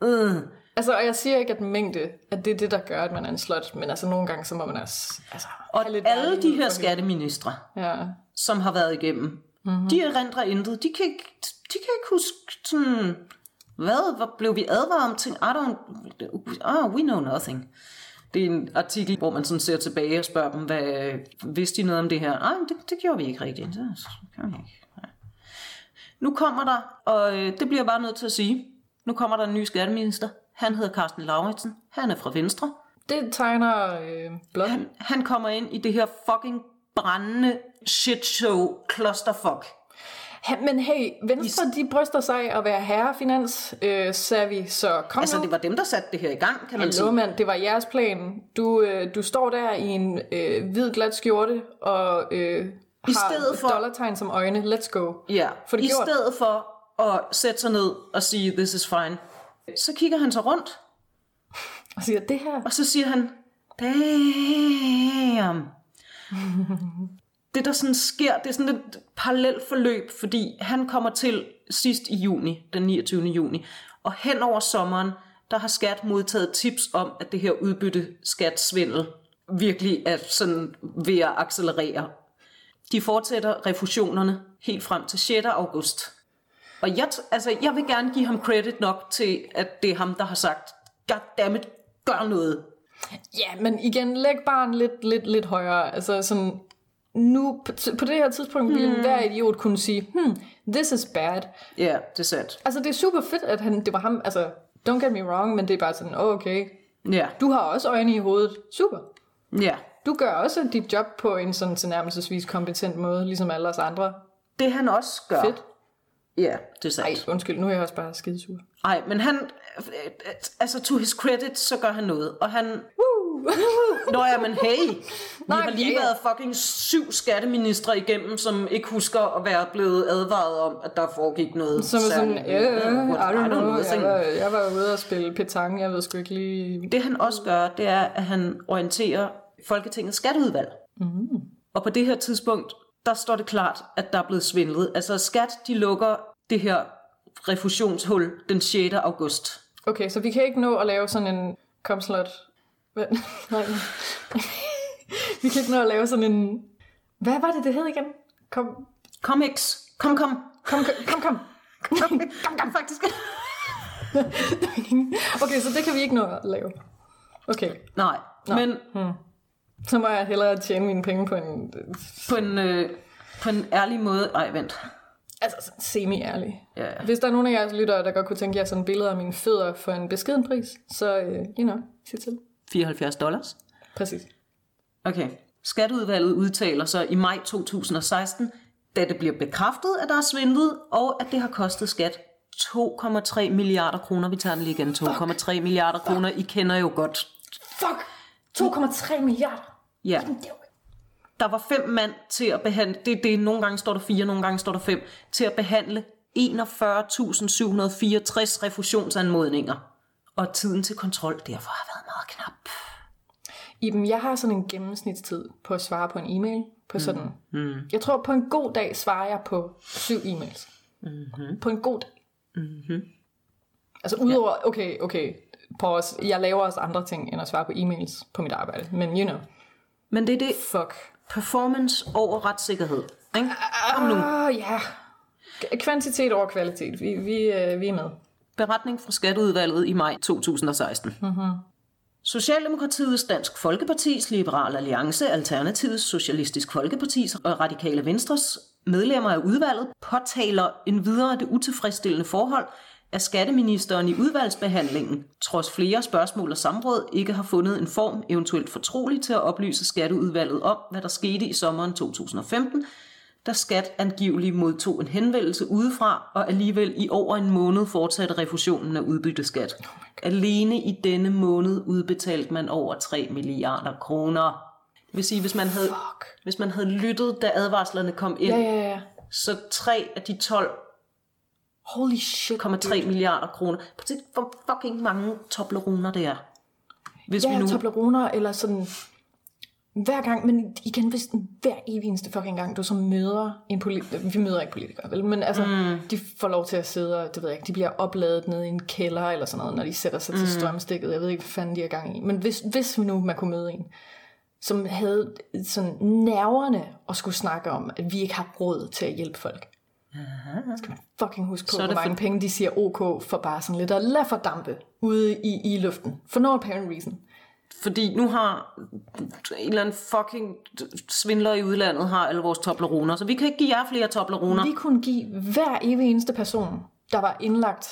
Uh. Altså, og jeg siger ikke, at mængde, at det er det, der gør, at man er en slot, men altså nogle gange, så må man også... Altså, Og lidt alle de her skatteministre, Ja. som har været igennem, mm-hmm. de erindrer intet. De kan, ikke, de kan ikke huske sådan, hvad, hvad blev vi advaret om ting? I don't, ah, we know nothing. Det er en artikel, hvor man sådan ser tilbage og spørger dem, hvad, vidste de noget om det her? Nej, det, det gjorde vi ikke rigtigt. Det gjorde vi ikke. Nej. Nu kommer der, og øh, det bliver jeg bare nødt til at sige, nu kommer der en ny skatteminister. Han hedder Carsten Lauritsen. Han er fra Venstre. Det tegner øh, blot. Han, han kommer ind i det her fucking brændende shit show clusterfuck. Men hey, Venstre, de bryster sig at være herrefinans øh, savvy, så kom Altså, nu. det var dem, der satte det her i gang, kan man Hallo, sige. mand, det var jeres plan. Du, øh, du står der i en øh, hvid glat skjorte og øh, har stedet for- dollartegn som øjne. Let's go. Ja, Få det i gjort. stedet for at sætte sig ned og sige, this is fine, så kigger han sig rundt, Og siger, det her... og så siger han, damn. <laughs> det, der sådan sker, det er sådan et parallelt forløb, fordi han kommer til sidst i juni, den 29. juni, og hen over sommeren, der har skat modtaget tips om, at det her udbytte skatsvindel virkelig er sådan ved at accelerere. De fortsætter refusionerne helt frem til 6. august. Og jeg, altså, jeg vil gerne give ham credit nok til, at det er ham, der har sagt, goddammit, gør noget. Ja, men igen, læg barn lidt, lidt, lidt højere. Altså sådan, nu på, på det her tidspunkt ville Hmm. hver idiot kunne sige, hmm, this is bad. Ja, det er sandt. Altså, det er super fedt, at han, det var ham, altså, don't get me wrong, men det er bare sådan, oh, okay, Ja, du har også øjne i hovedet. Super. ja. Du gør også dit job på en sådan tilnærmelsesvis kompetent måde, ligesom alle os andre. Det han også gør. Fedt. Ja, det er Ej, sandt. undskyld, nu er jeg også bare skidesur. Ej, men han, altså to his credit, så gør han noget. Og han, Woo! Nå ja, men hey, vi Nej, har lige ja, ja. været fucking syv skatteministre igennem, som ikke husker at være blevet advaret om, at der foregik noget Som er sådan, særligt. ja, yeah, I don't know, jeg think. var, jeg var ude og spille petanque, jeg ved sgu ikke lige... Det han også gør, det er, at han orienterer Folketingets skatteudvalg. Mm. Og på det her tidspunkt, der står det klart, at der er blevet svindlet. Altså skat, de lukker det her refusionshul den 6. august. Okay, så vi kan ikke nå at lave sådan en komslot. Hvad? <laughs> Nej. vi kan ikke nå at lave sådan en... Hvad var det, det hed igen? Kom, Kom, X. Kom, kom. kom, kom, kom. kom. Kom, kom, kom faktisk. <laughs> Okay, så det kan vi ikke nå at lave. Okay, Nej, men så må jeg hellere tjene mine penge på en... på en, øh, på en ærlig måde... Ej, vent. Altså semi-ærlig. Ja, ja. Hvis der er nogen af jeres lyttere, der godt kunne tænke jer sådan billeder af mine fødder for en beskeden pris, så, uh, you know, sig til. 74 dollars. Præcis. Okay. Skatteudvalget udtaler så i maj 2016, da det bliver bekræftet, at der er svindlet, og at det har kostet skat 2,3 milliarder kroner. Vi tager den lige igen. 2,3 milliarder kroner. I kender jo godt. Fuck! 2,3 milliarder. Ja. Er Der var fem mand til at behandle, det, det, nogle gange står der fire, nogle gange står der fem, til at behandle 41.764 refusionsanmodninger. Og tiden til kontrol derfor har været meget knap. Iben, jeg har sådan en gennemsnitstid på at svare på en e-mail. På sådan, mm. Jeg tror, på en god dag svarer jeg på syv e-mails. Mm-hmm. På en god dag. Mm-hmm. Altså udover, okay, okay, pause. Jeg laver også andre ting, end at svare på e-mails på mit arbejde. Men you know, Men det er det fuck. performance over retssikkerhed. Ikke? Kom nu. Ah, ja. K- Kvantitet over kvalitet. Vi, vi, øh, vi er med. Beretning fra Skatteudvalget i maj 2016. Mm-hmm. Socialdemokratiets, Dansk Folkepartis, Liberal Alliance, Alternativets, Socialistisk Folkepartis og Radikale Venstres medlemmer af udvalget påtaler en videre det utilfredsstillende forhold, at skatteministeren i udvalgsbehandlingen, trods flere spørgsmål og samråd, ikke har fundet en form, eventuelt fortrolig, til at oplyse skatteudvalget om, hvad der skete i sommeren 2015, da skat angiveligt modtog en henvendelse udefra, og alligevel i over en måned fortsatte refusionen af udbytteskat. Oh Alene i denne måned udbetalte man over 3 milliarder kroner. Det vil sige, hvis man havde, Fuck. hvis man havde lyttet, da advarslerne kom ind, Ja, ja, ja. så 3 af de 12 Holy shit. 1,3 milliarder kroner. Prøv at hvor fucking mange tobleroner det er. Hvis Ja, vi nu... Tobleroner, eller sådan... Hver gang, men igen, hvis hver evig eneste fucking gang, du så møder en politiker, vi møder ikke politikere, vel, men altså, mm. de får lov til at sidde, og det ved jeg ikke, de bliver opladet nede i en kælder, eller sådan noget, når de sætter sig mm. til strømstikket, jeg ved ikke, hvad fanden de er gang i, men hvis, hvis nu man kunne møde en, som havde sådan nerverne og skulle snakke om, at vi ikke har råd til at hjælpe folk. Så skal man fucking huske på, hvor mange for- penge de siger OK for bare sådan lidt at lade fordampe ude i, i luften. For no apparent reason. Fordi nu har en eller anden fucking svindler i udlandet har alle vores tobleroner, så vi kan ikke give jer flere tobleroner. Vi kunne give hver evig eneste person, der var indlagt,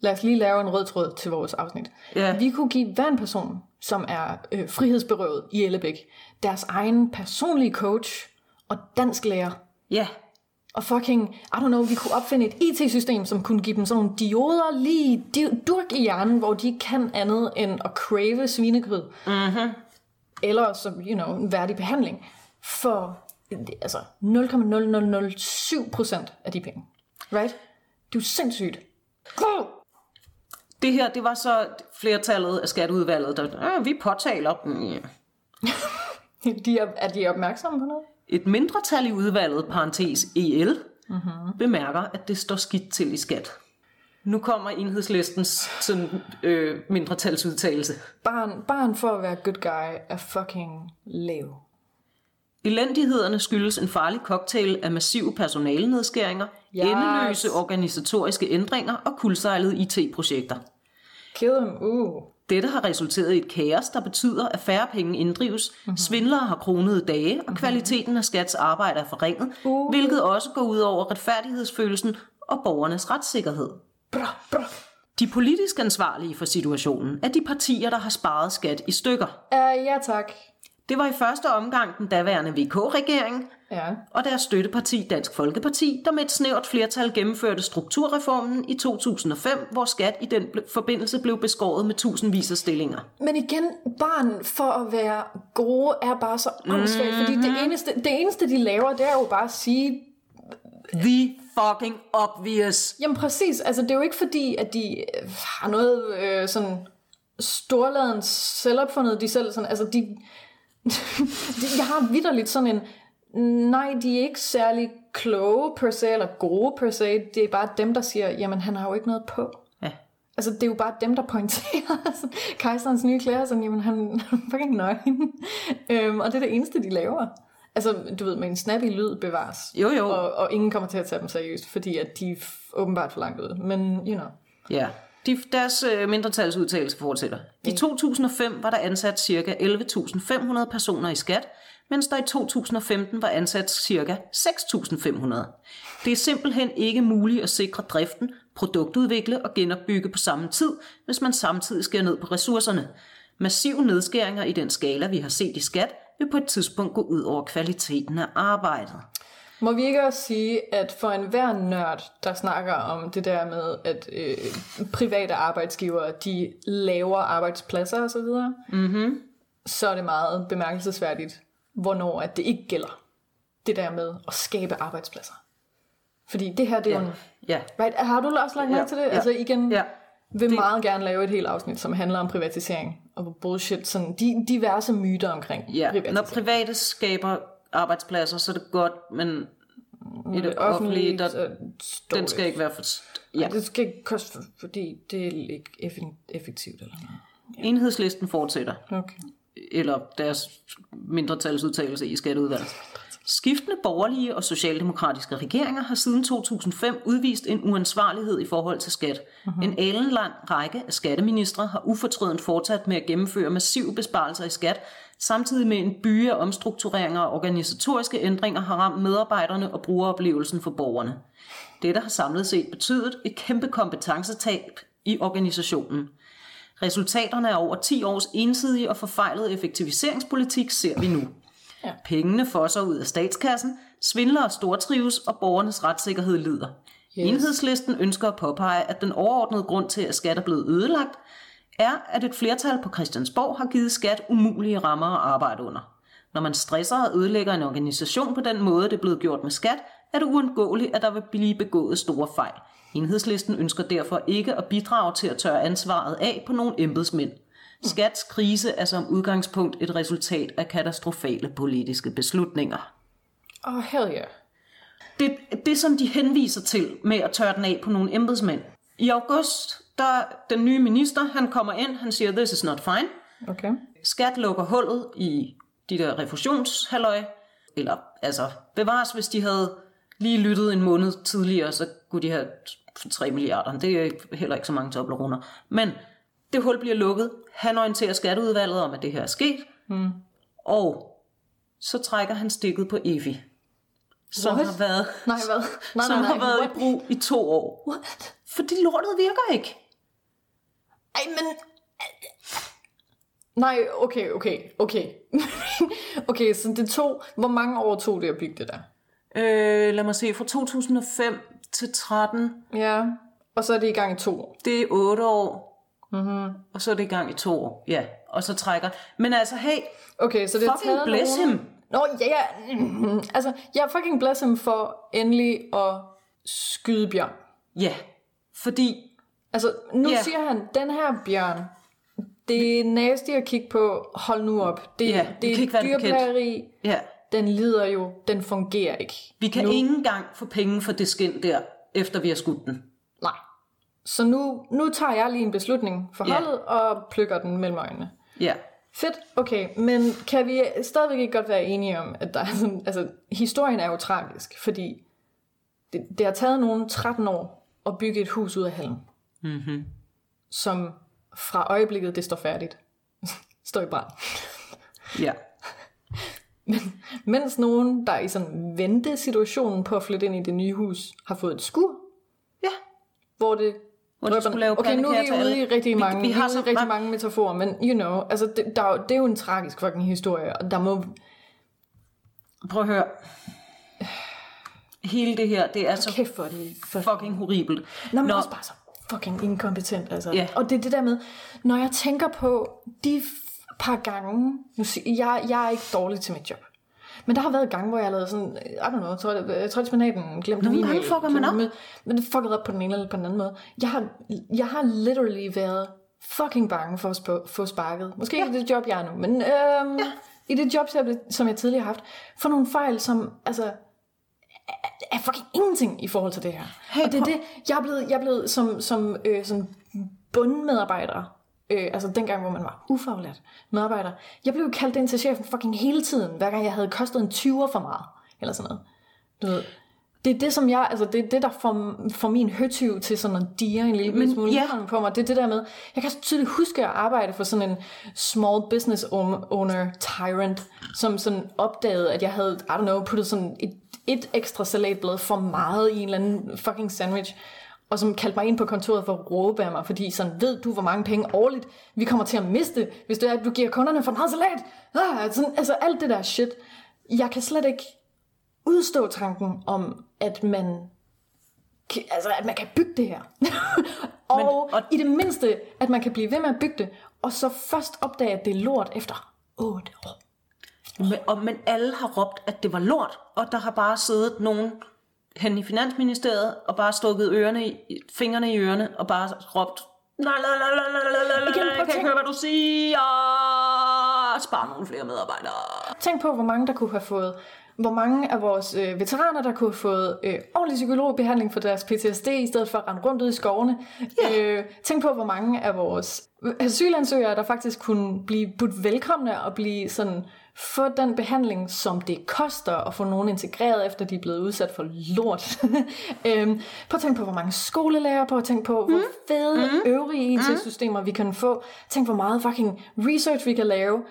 lad os lige lave en rød tråd til vores afsnit. Ja. Vi kunne give hver en person, som er øh, frihedsberøvet i Ellebæk, deres egen personlige coach og dansk lærer. Ja, Og fucking, I don't know, vi kunne opfinde et IT-system, som kunne give dem sådan nogle dioder lige durk i hjernen, hvor de ikke kan andet end at crave svinegryd. Mm-hmm. Eller som, you know, en værdig behandling. For altså 0,0007 procent af de penge. Right? Det er jo sindssygt. det her, det var så flertallet af skatteudvalget, der, øh, vi påtaler mm, <laughs> De er, er de opmærksomme på noget? Et mindretal i udvalget, parentes EL, mm-hmm. bemærker, at det står skidt til i skat. Nu kommer enhedslistens sådan, øh, mindretalsudtalelse. Barn, barn for at være good guy er fucking lav. Elendighederne skyldes en farlig cocktail af massive personalenedskæringer, Yes. endeløse organisatoriske ændringer og kuldsejlede IT-projekter. Kill them, uh. Dette har resulteret i et kaos, der betyder, at færre penge inddrives, mm-hmm. svindlere har kronede dage, og kvaliteten af skats arbejde er forringet, Uh. hvilket også går ud over retfærdighedsfølelsen og borgernes retssikkerhed. Bra, bra. De politisk ansvarlige for situationen er de partier, der har sparet skat i stykker. Uh, ja tak. Det var i første omgang den daværende VK-regering Ja. og deres støtteparti Dansk Folkeparti, der med et snævert flertal gennemførte strukturreformen i 2005, hvor skat i den forbindelse blev beskåret med tusindvis af stillinger. Men igen, barn for at være gode er bare så åndssvagt, mm-hmm. fordi det eneste, det eneste, de laver, det er jo bare at sige, The fucking obvious. jamen præcis, altså det er jo ikke fordi, at de øh, har noget øh, sådan storladen selvopfundet, de selv sådan, altså de, <laughs> de jeg har vidderligt sådan en, nej, de er ikke særlig kloge per se, eller gode per se, det er bare dem, der siger, jamen han har jo ikke noget på. Ja. Altså, det er jo bare dem, der pointerer <laughs> altså, kejserens nye klæder, sådan, jamen, han han <laughs> er fucking nøgen. øhm, og det er det eneste, de laver. Altså, du ved, med en snappy lyd bevares. Jo, jo. Og, og ingen kommer til at tage dem seriøst, fordi at de er åbenbart for langt ude. Men, you know. Ja. De, deres øh, mindretalsudtalelse fortsætter. I 2005 var der ansat ca. 11.500 personer i skat, mens der i 2015 var ansat ca. 6.500. Det er simpelthen ikke muligt at sikre driften, produktudvikle og genopbygge på samme tid, hvis man samtidig skærer ned på ressourcerne. Massive nedskæringer i den skala, vi har set i skat, vil på et tidspunkt gå ud over kvaliteten af arbejdet. Må vi ikke også sige, at for enhver nørd, der snakker om det der med, at øh, private arbejdsgivere, de laver arbejdspladser osv., mm-hmm. så er det meget bemærkelsesværdigt, hvornår at det ikke gælder. Det der med at skabe arbejdspladser. Fordi det her, det er jo en... Ja, Right, har du også lagt mærke Ja, til det? ja, Altså igen, ja. vil det... meget gerne lave et helt afsnit, som handler om privatisering og bullshit, sådan de, diverse myter omkring Ja, privatisering. når private skaber arbejdspladser, så er det godt, men i det offentlige, der, den skal ikke være for... Ja. Ja. Det skal ikke koste, fordi det er ikke eff- effektivt eller noget. Enhedslisten fortsætter, Okay. eller deres mindretalsudtalelse i skatteudvalget. Skiftende borgerlige og socialdemokratiske regeringer har siden 2005 udvist en uansvarlighed i forhold til skat. Uh-huh. En alenlang række af skatteministre har ufortrødent fortsat med at gennemføre massive besparelser i skat, samtidig med en by af omstruktureringer og organisatoriske ændringer har ramt medarbejderne og brugeroplevelsen for borgerne. Dette har samlet set betydet et kæmpe kompetencetab i organisationen. Resultaterne af over 10 års ensidige og forfejlede effektiviseringspolitik ser vi nu. Ja. Pengene fosser ud af statskassen, svindler og stortrives, og borgernes retssikkerhed lider. Yes. Enhedslisten ønsker at påpege, at den overordnede grund til, at skat er blevet ødelagt, er, at et flertal på Christiansborg har givet skat umulige rammer at arbejde under. Når man stresser og ødelægger en organisation på den måde, det er blevet gjort med skat, er det uundgåeligt, at der vil blive begået store fejl. Enhedslisten ønsker derfor ikke at bidrage til at tørre ansvaret af på nogle embedsmænd. Skats krise er som udgangspunkt et resultat af katastrofale politiske beslutninger. Oh, hell yeah. Det, det, som de henviser til med at tørre den af på nogle embedsmænd. I august, der den nye minister, han kommer ind, han siger, this is not fine. Okay. Skat lukker hullet i de der refusionshalløj, eller altså bevares, hvis de havde lige lyttet en måned tidligere, så kunne de have 3 milliarder. Det er heller ikke så mange toblerunder. Men det hul bliver lukket. Han orienterer skatteudvalget om, at det her er sket. Mm. Og så trækker han stikket på Evi. Som What? har været, Nej, hvad? <laughs> Nej, som nej, har nej. været What? i brug i to år. What? Fordi lortet virker ikke. Ej, men... Nej, okay, okay, okay. <laughs> okay, så det tog... Hvor mange år tog det at bygge det der? Øh, lad mig se, fra 2005 til 13, Ja. Og så er det i gang i to år. det er 8 år. Mm-hmm. Og så er det i gang i to år. Ja, og så trækker. Men altså, hey, Okay, så det er Fucking bless nogen... him. Nå, ja, ja. <clears throat> Altså, jeg fucking bless him for endelig at skyde bjørn. ja. Fordi, Altså, nu yeah. siger han, den her bjørn, det er nasty at kigge på, hold nu op. Det, vi det er det bekendt. dyrplageri, ja, den lider jo, den fungerer ikke. vi kan nu. ikke engang få penge for det skin der, efter vi har skudt den. Nej. Så nu, nu tager jeg lige en beslutning for holdet, og plukker den mellem øjnene. Ja. Fedt, okay, men kan vi stadigvæk ikke godt være enige om, at der er sådan, altså, historien er jo tragisk, fordi det, det har taget nogen 13 år at bygge et hus ud af halm, Mm-hmm. som fra øjeblikket det står færdigt, <laughs> står i brand. Ja. <laughs> Mens nogen, der er i sådan ventesituationen på at flytte ind i det nye hus, har fået et skur, Ja. hvor det Hvor de skulle lave okay, nu er vi ude i rigtig mange, vi vi, har så rigtig mange- mange metaforer, men you know, altså det, der, er det er jo en tragisk fucking historie, og der må, Prøv at høre. Hele det her, det er så for det, for fucking horribelt. Nå, men Når- også bare så fucking inkompetent, altså. Ja. Og det er det der med, når jeg tænker på de par gange, nu jeg, jeg er ikke dårlig til mit job. Men der har været gange, hvor jeg har lavet sådan, I don't know, tror jeg, jeg tror, at spinaten glemte Nogle gange fucker man op. med- Men det fucket op på den ene eller på den anden måde. Jeg har, jeg har literally været fucking bange for at sp- få sparket. Måske ikke i det job, jeg er nu, men øhm, ja. i det job, som jeg, som jeg tidligere har haft. For nogle fejl, som altså, er fucking ingenting i forhold til det her. Hey, og det er det, jeg er blevet, jeg er blevet som, som, øh, som bundmedarbejder, øh, altså dengang, hvor man var ufaglært medarbejder, jeg blev kaldt ind til chefen fucking hele tiden, hver gang jeg havde kostet en 20'er for meget, eller sådan noget. Du ved, det er det, som jeg, altså det er det, der får, får min høtyv til sådan at dire en lille Men, smule ja. ja. på mig. Det er det der med, jeg kan så tydeligt huske at arbejde for sådan en small business owner tyrant, som sådan opdagede, at jeg havde, I don't know, puttet sådan et, et ekstra salatblad for meget i en eller anden fucking sandwich, og som kaldte mig ind på kontoret for at råbe af mig, fordi sådan, ved du, hvor mange penge årligt vi kommer til at miste, hvis det er, at du giver kunderne for meget salat? Ah, sådan, altså alt det der shit. Jeg kan slet ikke udstå tanken om, at man kan- altså, at man kan bygge det her. <laughs> og, Men- og i det mindste, at man kan blive ved med at bygge det, og så først opdage, at det er lort efter 8 år. Men, og, men alle har råbt, at det var lort, og der har bare siddet nogen hen i Finansministeriet og bare stukket ørerne i, fingrene i ørerne og bare råbt, nej, nej, nej, nej, nej, nej, nej, jeg kan ikke høre, hvad du siger. Spar nogle flere medarbejdere. Tænk på, hvor mange der kunne have fået hvor mange af vores øh, veteraner, der kunne have fået øh, ordentlig psykologbehandling for deres PTSD, i stedet for at rende rundt ud i skovene. Yeah. Øh, tænk på, hvor mange af vores asylansøgere, der faktisk kunne blive budt velkomne og blive sådan få den behandling, som det koster at få nogen integreret, efter de er blevet udsat for lort. <laughs> øhm, prøv at tænke på, hvor mange skolelærer, prøv at tænke på, hvor fede mm. øvrige IT-systemer vi kan få. Tænk, hvor meget fucking research vi kan lave.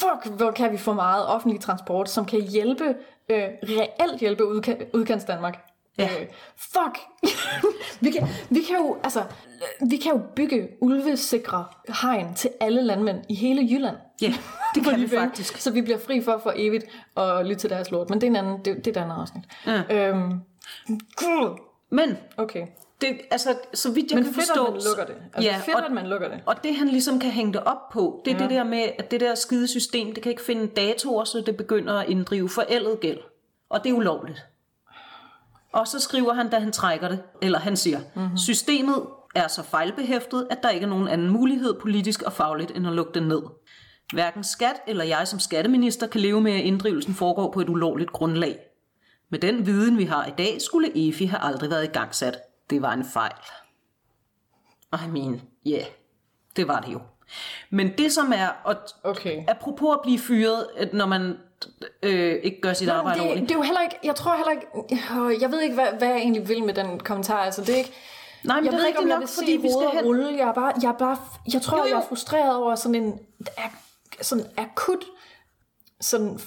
Fuck, hvor kan vi få meget offentlig transport, som kan hjælpe, øh, reelt hjælpe udka- udkants Danmark. Ja. Øh, fuck! <laughs> vi, kan, vi, kan jo, altså, vi kan jo bygge ulvesikre hegn til alle landmænd i hele Jylland. Ja, <laughs> det kan vi faktisk. Så vi bliver fri for for evigt at lytte til deres lort. Men det er en anden, det, det er et andet afsnit. Ja. Øhm. Men Okay. det, altså, så vidt jeg Men kan fedt, forstå... at man lukker det. Altså, ja, fedt, og, at man lukker det. og det han ligesom kan hænge det op på, det er ja. det der med, at det der skide system, det kan ikke finde datoer, så det begynder at inddrive forældet gæld. Og det er ulovligt. Og så skriver han, da han trækker det, eller han siger, mm-hmm. systemet er så fejlbehæftet, at der ikke er nogen anden mulighed politisk og fagligt, end at lukke det ned. Hverken skat eller jeg som skatteminister kan leve med, at inddrivelsen foregår på et ulovligt grundlag. Med den viden, vi har i dag, skulle EFI have aldrig været i gang sat. Det var en fejl. I mean, ja, yeah, det var det jo. Men det som er, og Okay. apropos at blive fyret, at når man øh, ikke gør sit arbejde det, ordentligt. det er jo heller ikke, jeg tror heller ikke, øh, jeg ved ikke, hvad, hvad jeg egentlig vil med den kommentar. Altså, det er ikke, Nej, men jeg det er ved ikke, om rigtigt jeg nok, vil fordi vi skal hen- rulle. Jeg er bare, jeg er bare, jeg tror, Jo, jo, jeg er frustreret over sådan en sådan akut sådan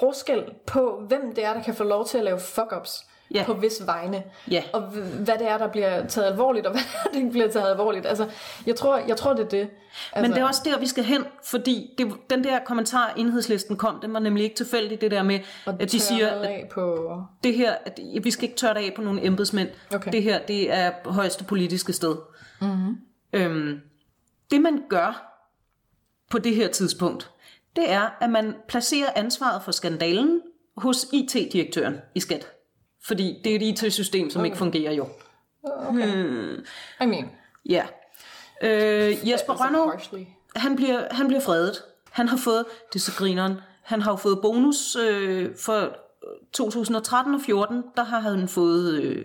forskel på, hvem det er, der kan få lov til at lave fuck-ups Ja. på vis vegne. Ja. Og hvad det er, der bliver taget alvorligt, og <laughs> hvad der ikke bliver taget alvorligt. Altså, jeg tror, jeg tror det er det. Altså, Men det er også der, vi skal hen, fordi det, den der kommentar, enhedslisten kom, den var nemlig ikke tilfældig, det der med, at de siger, at af på... det her, at vi skal ikke tørre det af på nogle embedsmænd. Okay. Det her, det er højeste politiske sted. Mm-hmm. Øhm, det man gør på det her tidspunkt, det er, at man placerer ansvaret for skandalen hos IT-direktøren i skat. Fordi det er et IT-system, som okay. ikke fungerer jo. I mean, Ja. Øh, Jesper altså partially. han bliver, han bliver fredet. Han har fået, det er så grineren, han har jo fået bonus øh, for 2013 og 14, der har han fået øh,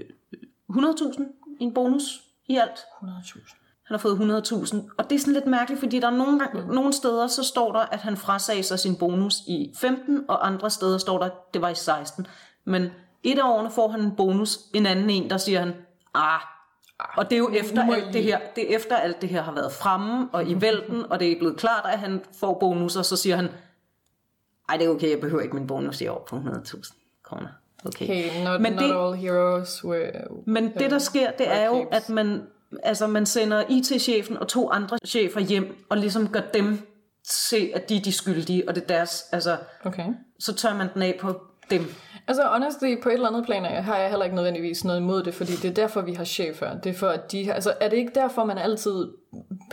100.000 i en bonus i alt. 100.000. Han har fået 100.000, og det er sådan lidt mærkeligt, fordi der er nogle, gange, nogle steder, så står der, at han frasagde sig sin bonus i 15, og andre steder står der, at det var i 16. Men et af årene får han en bonus, en anden en, der siger han, ah, og det er jo efter alt det her, det er efter alt det her har været fremme og i vælten, og det er blevet klart, at han får bonus, og så siger han, ej, det er okay, jeg behøver ikke min bonus i år på 100.000 kroner. Okay. Hey, not, Men not det- all heroes were... Men det, der sker, det er jo, at man, altså, man sender IT-chefen og to andre chefer hjem, og ligesom gør dem se, at de er de skyldige, og det er deres, altså, Okay. så tør man den af på dem. Altså honestly, på et eller andet plan har jeg heller ikke nødvendigvis noget imod det, fordi det er derfor, vi har chefer. Det er for, at de, altså er det ikke derfor, man altid,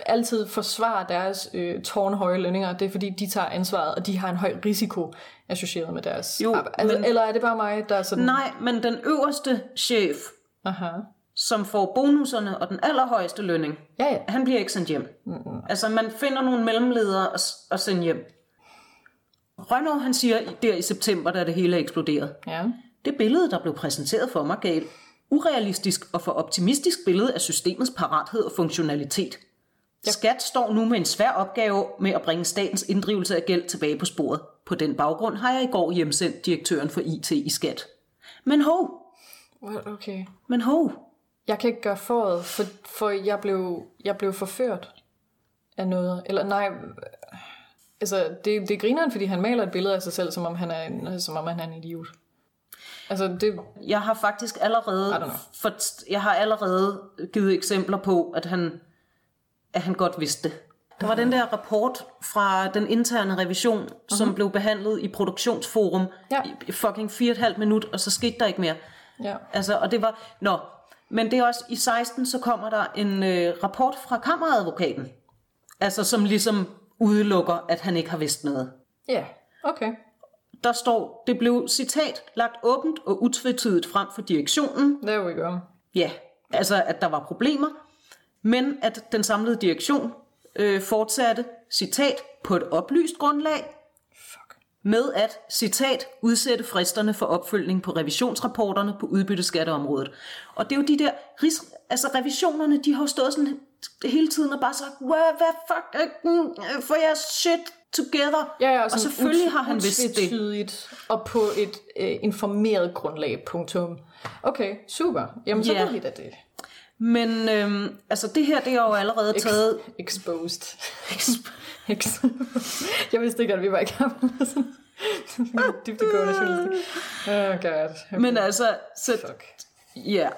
altid forsvarer deres øh, tårnhøje lønninger? Det er fordi, de tager ansvaret, og de har en høj risiko associeret med deres Jo, arbejde. Altså, men- Eller er det bare mig, der er sådan... Nej, men den øverste chef, Aha. som får bonuserne og den allerhøjeste lønning, Ja, ja. han bliver ikke sendt hjem. Mm-hmm. Altså, man finder nogle mellemledere og, og sender hjem. Rønnow, han siger der i september, da det hele er eksploderet. Ja. Det billede, der blev præsenteret for mig, gav urealistisk og for optimistisk billede af systemets parathed og funktionalitet. Skat står nu med en svær opgave med at bringe statens inddrivelse af gæld tilbage på sporet. På den baggrund har jeg i går hjemsendt direktøren for IT i Skat. Men What? Okay. men hov, Jeg kan ikke gøre foråret, for, for jeg, blev, jeg blev forført af noget. Eller nej, altså det, det griner fordi han maler et billede af sig selv, som om han er en, som om han er en idiot. Altså det, jeg har faktisk allerede, for, jeg har allerede givet eksempler på, at han, at han godt vidste det. Der var den der rapport fra den interne revision, uh-huh. som blev behandlet i produktionsforum Ja. i- fucking fire og et halvt minut, og så skete der ikke mere. ja. Altså, og det var, nå, men det er også, i 16 så kommer der en øh, rapport fra kammeradvokaten, altså som ligesom udelukker, at han ikke har vidst noget. Ja, okay. Der står, det blev citat lagt åbent og utvetydigt frem for direktionen, There we go. Ja, altså at der var problemer, men at den samlede direktion øh, fortsatte, citat, på et oplyst grundlag, Fuck. med at, citat, udsætte fristerne for opfølgning på revisionsrapporterne på udbytteskatteområdet. Og det er jo de der, altså revisionerne, de har jo stået sådan hele tiden har bare sagt, hvad, hvad fuck, mm, få jeres shit together. Ja, ja, og selvfølgelig har han vidst det. Utvetydigt, og på et øh, informeret grundlag, punktum. Okay, super. Jamen, så Ja. ved vi da det. Men øhm, altså det her, det er jo allerede taget... Exposed. <laughs> Ex- jeg vidste ikke, at vi var i gang med sådan <laughs> dybdegående journalistik. Oh god. Okay. Men altså, så, Fuck. ja.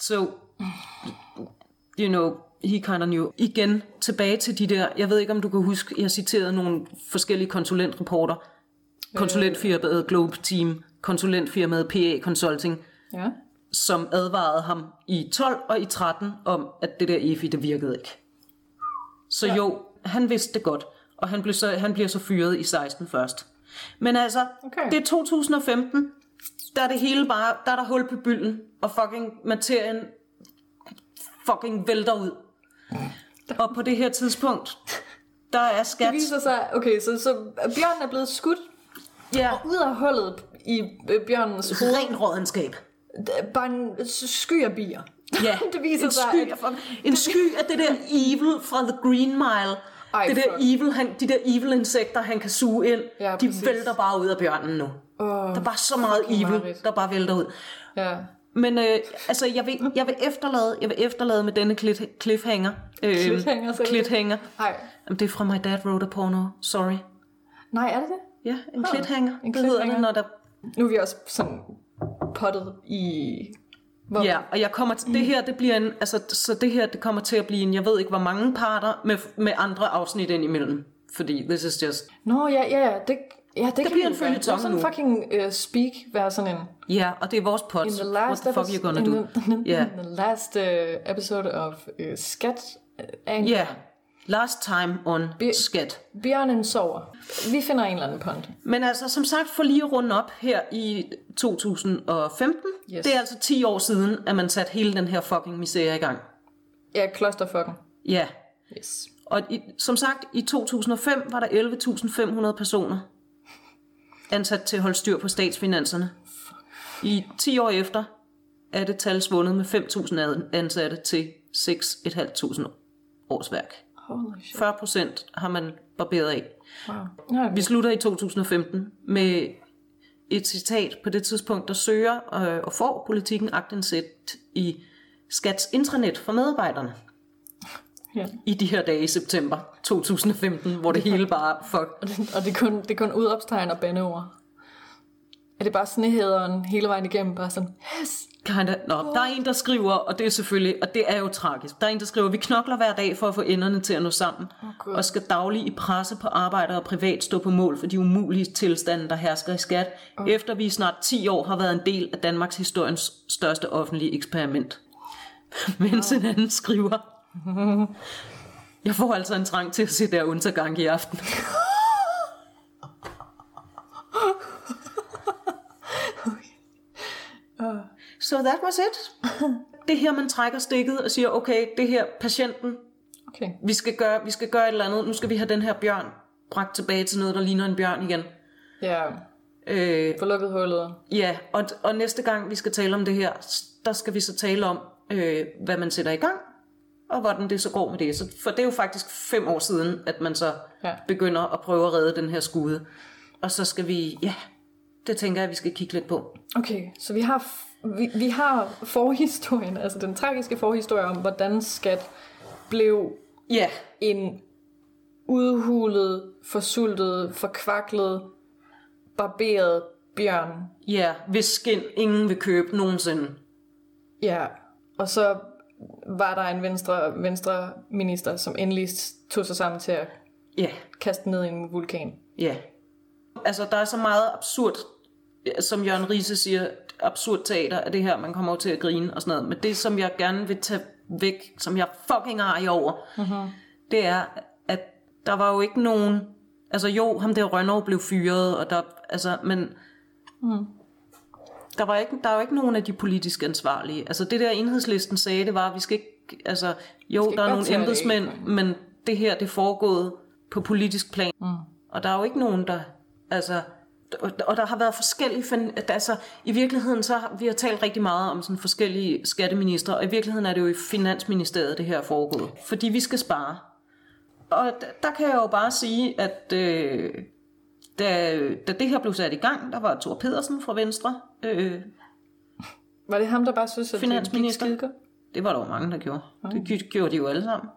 So, you know, he kind of knew. Igen, tilbage til de der, jeg ved ikke, om du kan huske, jeg citerede nogle forskellige konsulentrapporter. Konsulentfirmaet Globe Team, konsulentfirmaet PA Consulting, Ja. som advarede ham i 12 og i 13 om, at det der EFI, det virkede ikke. Så ja. jo, han vidste det godt, og han, blev så, han bliver så fyret i 16 først. Men altså, Okay. det er 2015, der er det hele bare, der er der hul på bylden, og fucking materien fucking vælter ud. Og på det her tidspunkt, der er Det skat... viser sig, okay, så, så bjørnen er blevet skudt Ja, ud af hullet i øh, bjørnens hoved. ren rådenskab. Bare en sky af bier. Ja, <laughs> det viser en sig, sky, at- en sky af det der evil fra The Green Mile. Ej, det der fuck. evil, han, de der evil insekter, han kan suge ind, Ja, de præcis. vælter bare ud af bjørnen nu. Åh, Der er bare så meget evil, mareridt. der bare vælter ud. Ja. Men øh, altså, jeg vil, jeg, vil efterlade, jeg vil efterlade med denne klit, cliffhanger. Øh, Cliffhanger, du? cliffhanger. Ej. Jamen, det er fra My Dad Wrote a Porno. Sorry. Nej, er det det? Ja, en cliffhanger. en det hedder det, når der... Nu er vi også sådan pottet i... Hvor, Ja, og jeg kommer til, det her, det bliver en, altså, så det her, det kommer til at blive en, jeg ved ikke, hvor mange parter med, med andre afsnit ind imellem. Fordi this is just... Nå, ja, ja, ja. Det, ja, det, det kan bliver en Det er sådan nu. fucking uh, speak, være sådan en... Ja, og det er vores pot. In the What last, the fuck you gonna do? the, <laughs> in Ja, the last uh, episode of uh, Skat uh, Anchor, ja. Last time on Bi- skat. Bjørnen sover. Vi finder en eller anden pond. Men altså, som sagt, for lige at runde op her i 2015, Yes. det er altså 10 år siden, at man satte hele den her fucking misære i gang. Ja, clusterfucken. Ja, Yes. og i, som sagt, i 2005 var der 11.500 personer ansat til at holde styr på statsfinanserne. I 10 år efter er det tal svundet med 5.000 ad- ansatte til 6.500 årsværk. Holy shit. 40 procent har man barberet af. Wow. Ja, Vi slutter i 2015 med et citat på det tidspunkt, der søger øh, og får politikken agtindsigt i Skats intranet for medarbejderne ja. i de her dage i september 2015, hvor det hele bare fuck. Og, det, og det, er kun, det er kun udopstegn og bandeord. Er det bare snehæderen hele vejen igennem? Bare sådan, yes! Kinda. Nå, der er en, der skriver, og det er selvfølgelig, og det er jo tragisk. Der er en, der skriver, vi knokler hver dag for at få enderne til at nå sammen, Gud. og skal dagligt i presse på arbejder og privat stå på mål for de umulige tilstande, der hersker i skat, efter vi i snart 10 år har været en del af Danmarks historiens største offentlige eksperiment. <laughs> Mens en anden skriver, <laughs> jeg får altså en trang til at se der undergang i aften. So that was it. <laughs> Det her, man trækker stikket og siger, okay, det her patienten, Okay. vi skal gøre, vi skal gøre et eller andet. Nu skal vi have den her bjørn bragt tilbage til noget, der ligner en bjørn igen. Ja, Øh, få lukket hullet. ja, og, og næste gang vi skal tale om det her, der skal vi så tale om, øh, hvad man sætter i gang, og hvordan det så går med det. Så, for det er jo faktisk fem år siden, at man så Ja. begynder at prøve at redde den her skude. Og så skal vi, ja, det tænker jeg, vi skal kigge lidt på. Okay, så vi har, vi, vi har forhistorien, altså den tragiske forhistorie om, hvordan skat blev Ja, en udhulet, forsultet, forkvaklet, barberet bjørn. ja, hvis skin ingen vil købe nogensinde. Ja, og så var der en venstre, venstre minister, som endelig tog sig sammen til at Ja, kaste ned i en vulkan. Ja. Altså, der er så meget absurd, som Jørgen Riese siger, absurd teater af det her, man kommer til at grine og sådan noget. Men det, som jeg gerne vil tage væk, som jeg fucking har i over, uh-huh. det er, at der var jo ikke nogen... Altså jo, ham der Rønnow blev fyret, og der, altså, men... Mm. Der, var ikke, der er jo ikke nogen af de politisk ansvarlige. Altså det der enhedslisten sagde, det var, at vi skal ikke... Altså, jo, ikke der er nogle det embedsmænd, af. men det her, det foregået på politisk plan. Mm. Og der er jo ikke nogen, der... Altså, og der har været forskellige, altså i virkeligheden så har vi har talt rigtig meget om sådan forskellige skatteminister, og i virkeligheden er det jo i Finansministeriet, det her er foregået, fordi vi skal spare. Og der kan jeg jo bare sige, at øh, da, da det her blev sat i gang, der var Thor Pedersen fra Venstre, øh, Var det ham, der bare synes, at det gik Finansminister. godt? det var der jo mange, der gjorde. Det gjorde de jo alle sammen.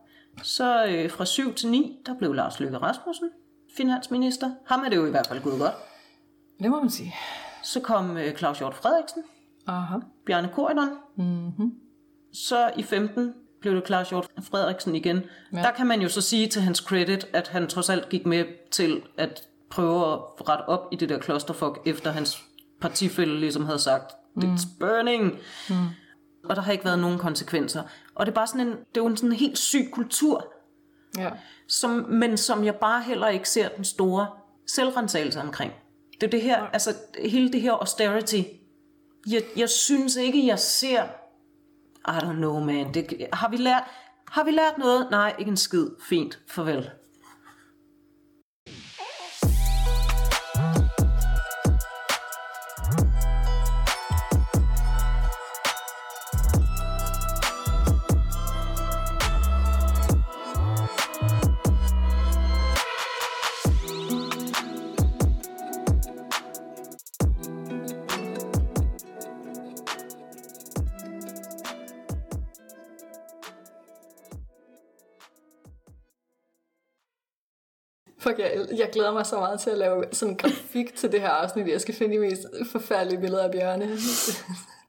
Så øh, fra 7 til 9, der blev Lars Løkke Rasmussen finansminister. Ham er det jo i hvert fald gået godt. Det må man sige. Så kom øh, Claus Hjort Frederiksen, Aha. Bjarne Korydon. Mm-hmm. Så i 15 blev det Claus Hjort Frederiksen igen. Ja. Der kan man jo så sige til hans credit, at han trods alt gik med til at prøve at rette op i det der klosterfuck, efter hans partifælde ligesom havde sagt, it's burning. Mm. Og der har ikke været nogen konsekvenser. Og det er bare sådan en, det er jo en sådan helt syg kultur, Ja. som, men som jeg bare heller ikke ser den store selvrensagelse omkring. Det er det her, altså hele det her austerity. Jeg, jeg synes ikke, jeg ser, I don't know man, det, har, vi lært, har vi lært noget? Nej, ikke en skid. Fint, farvel. Jeg glæder mig så meget til at lave sådan en grafik til det her afsnit. Jeg skal finde de mest forfærdelige billeder af bjørne. <laughs>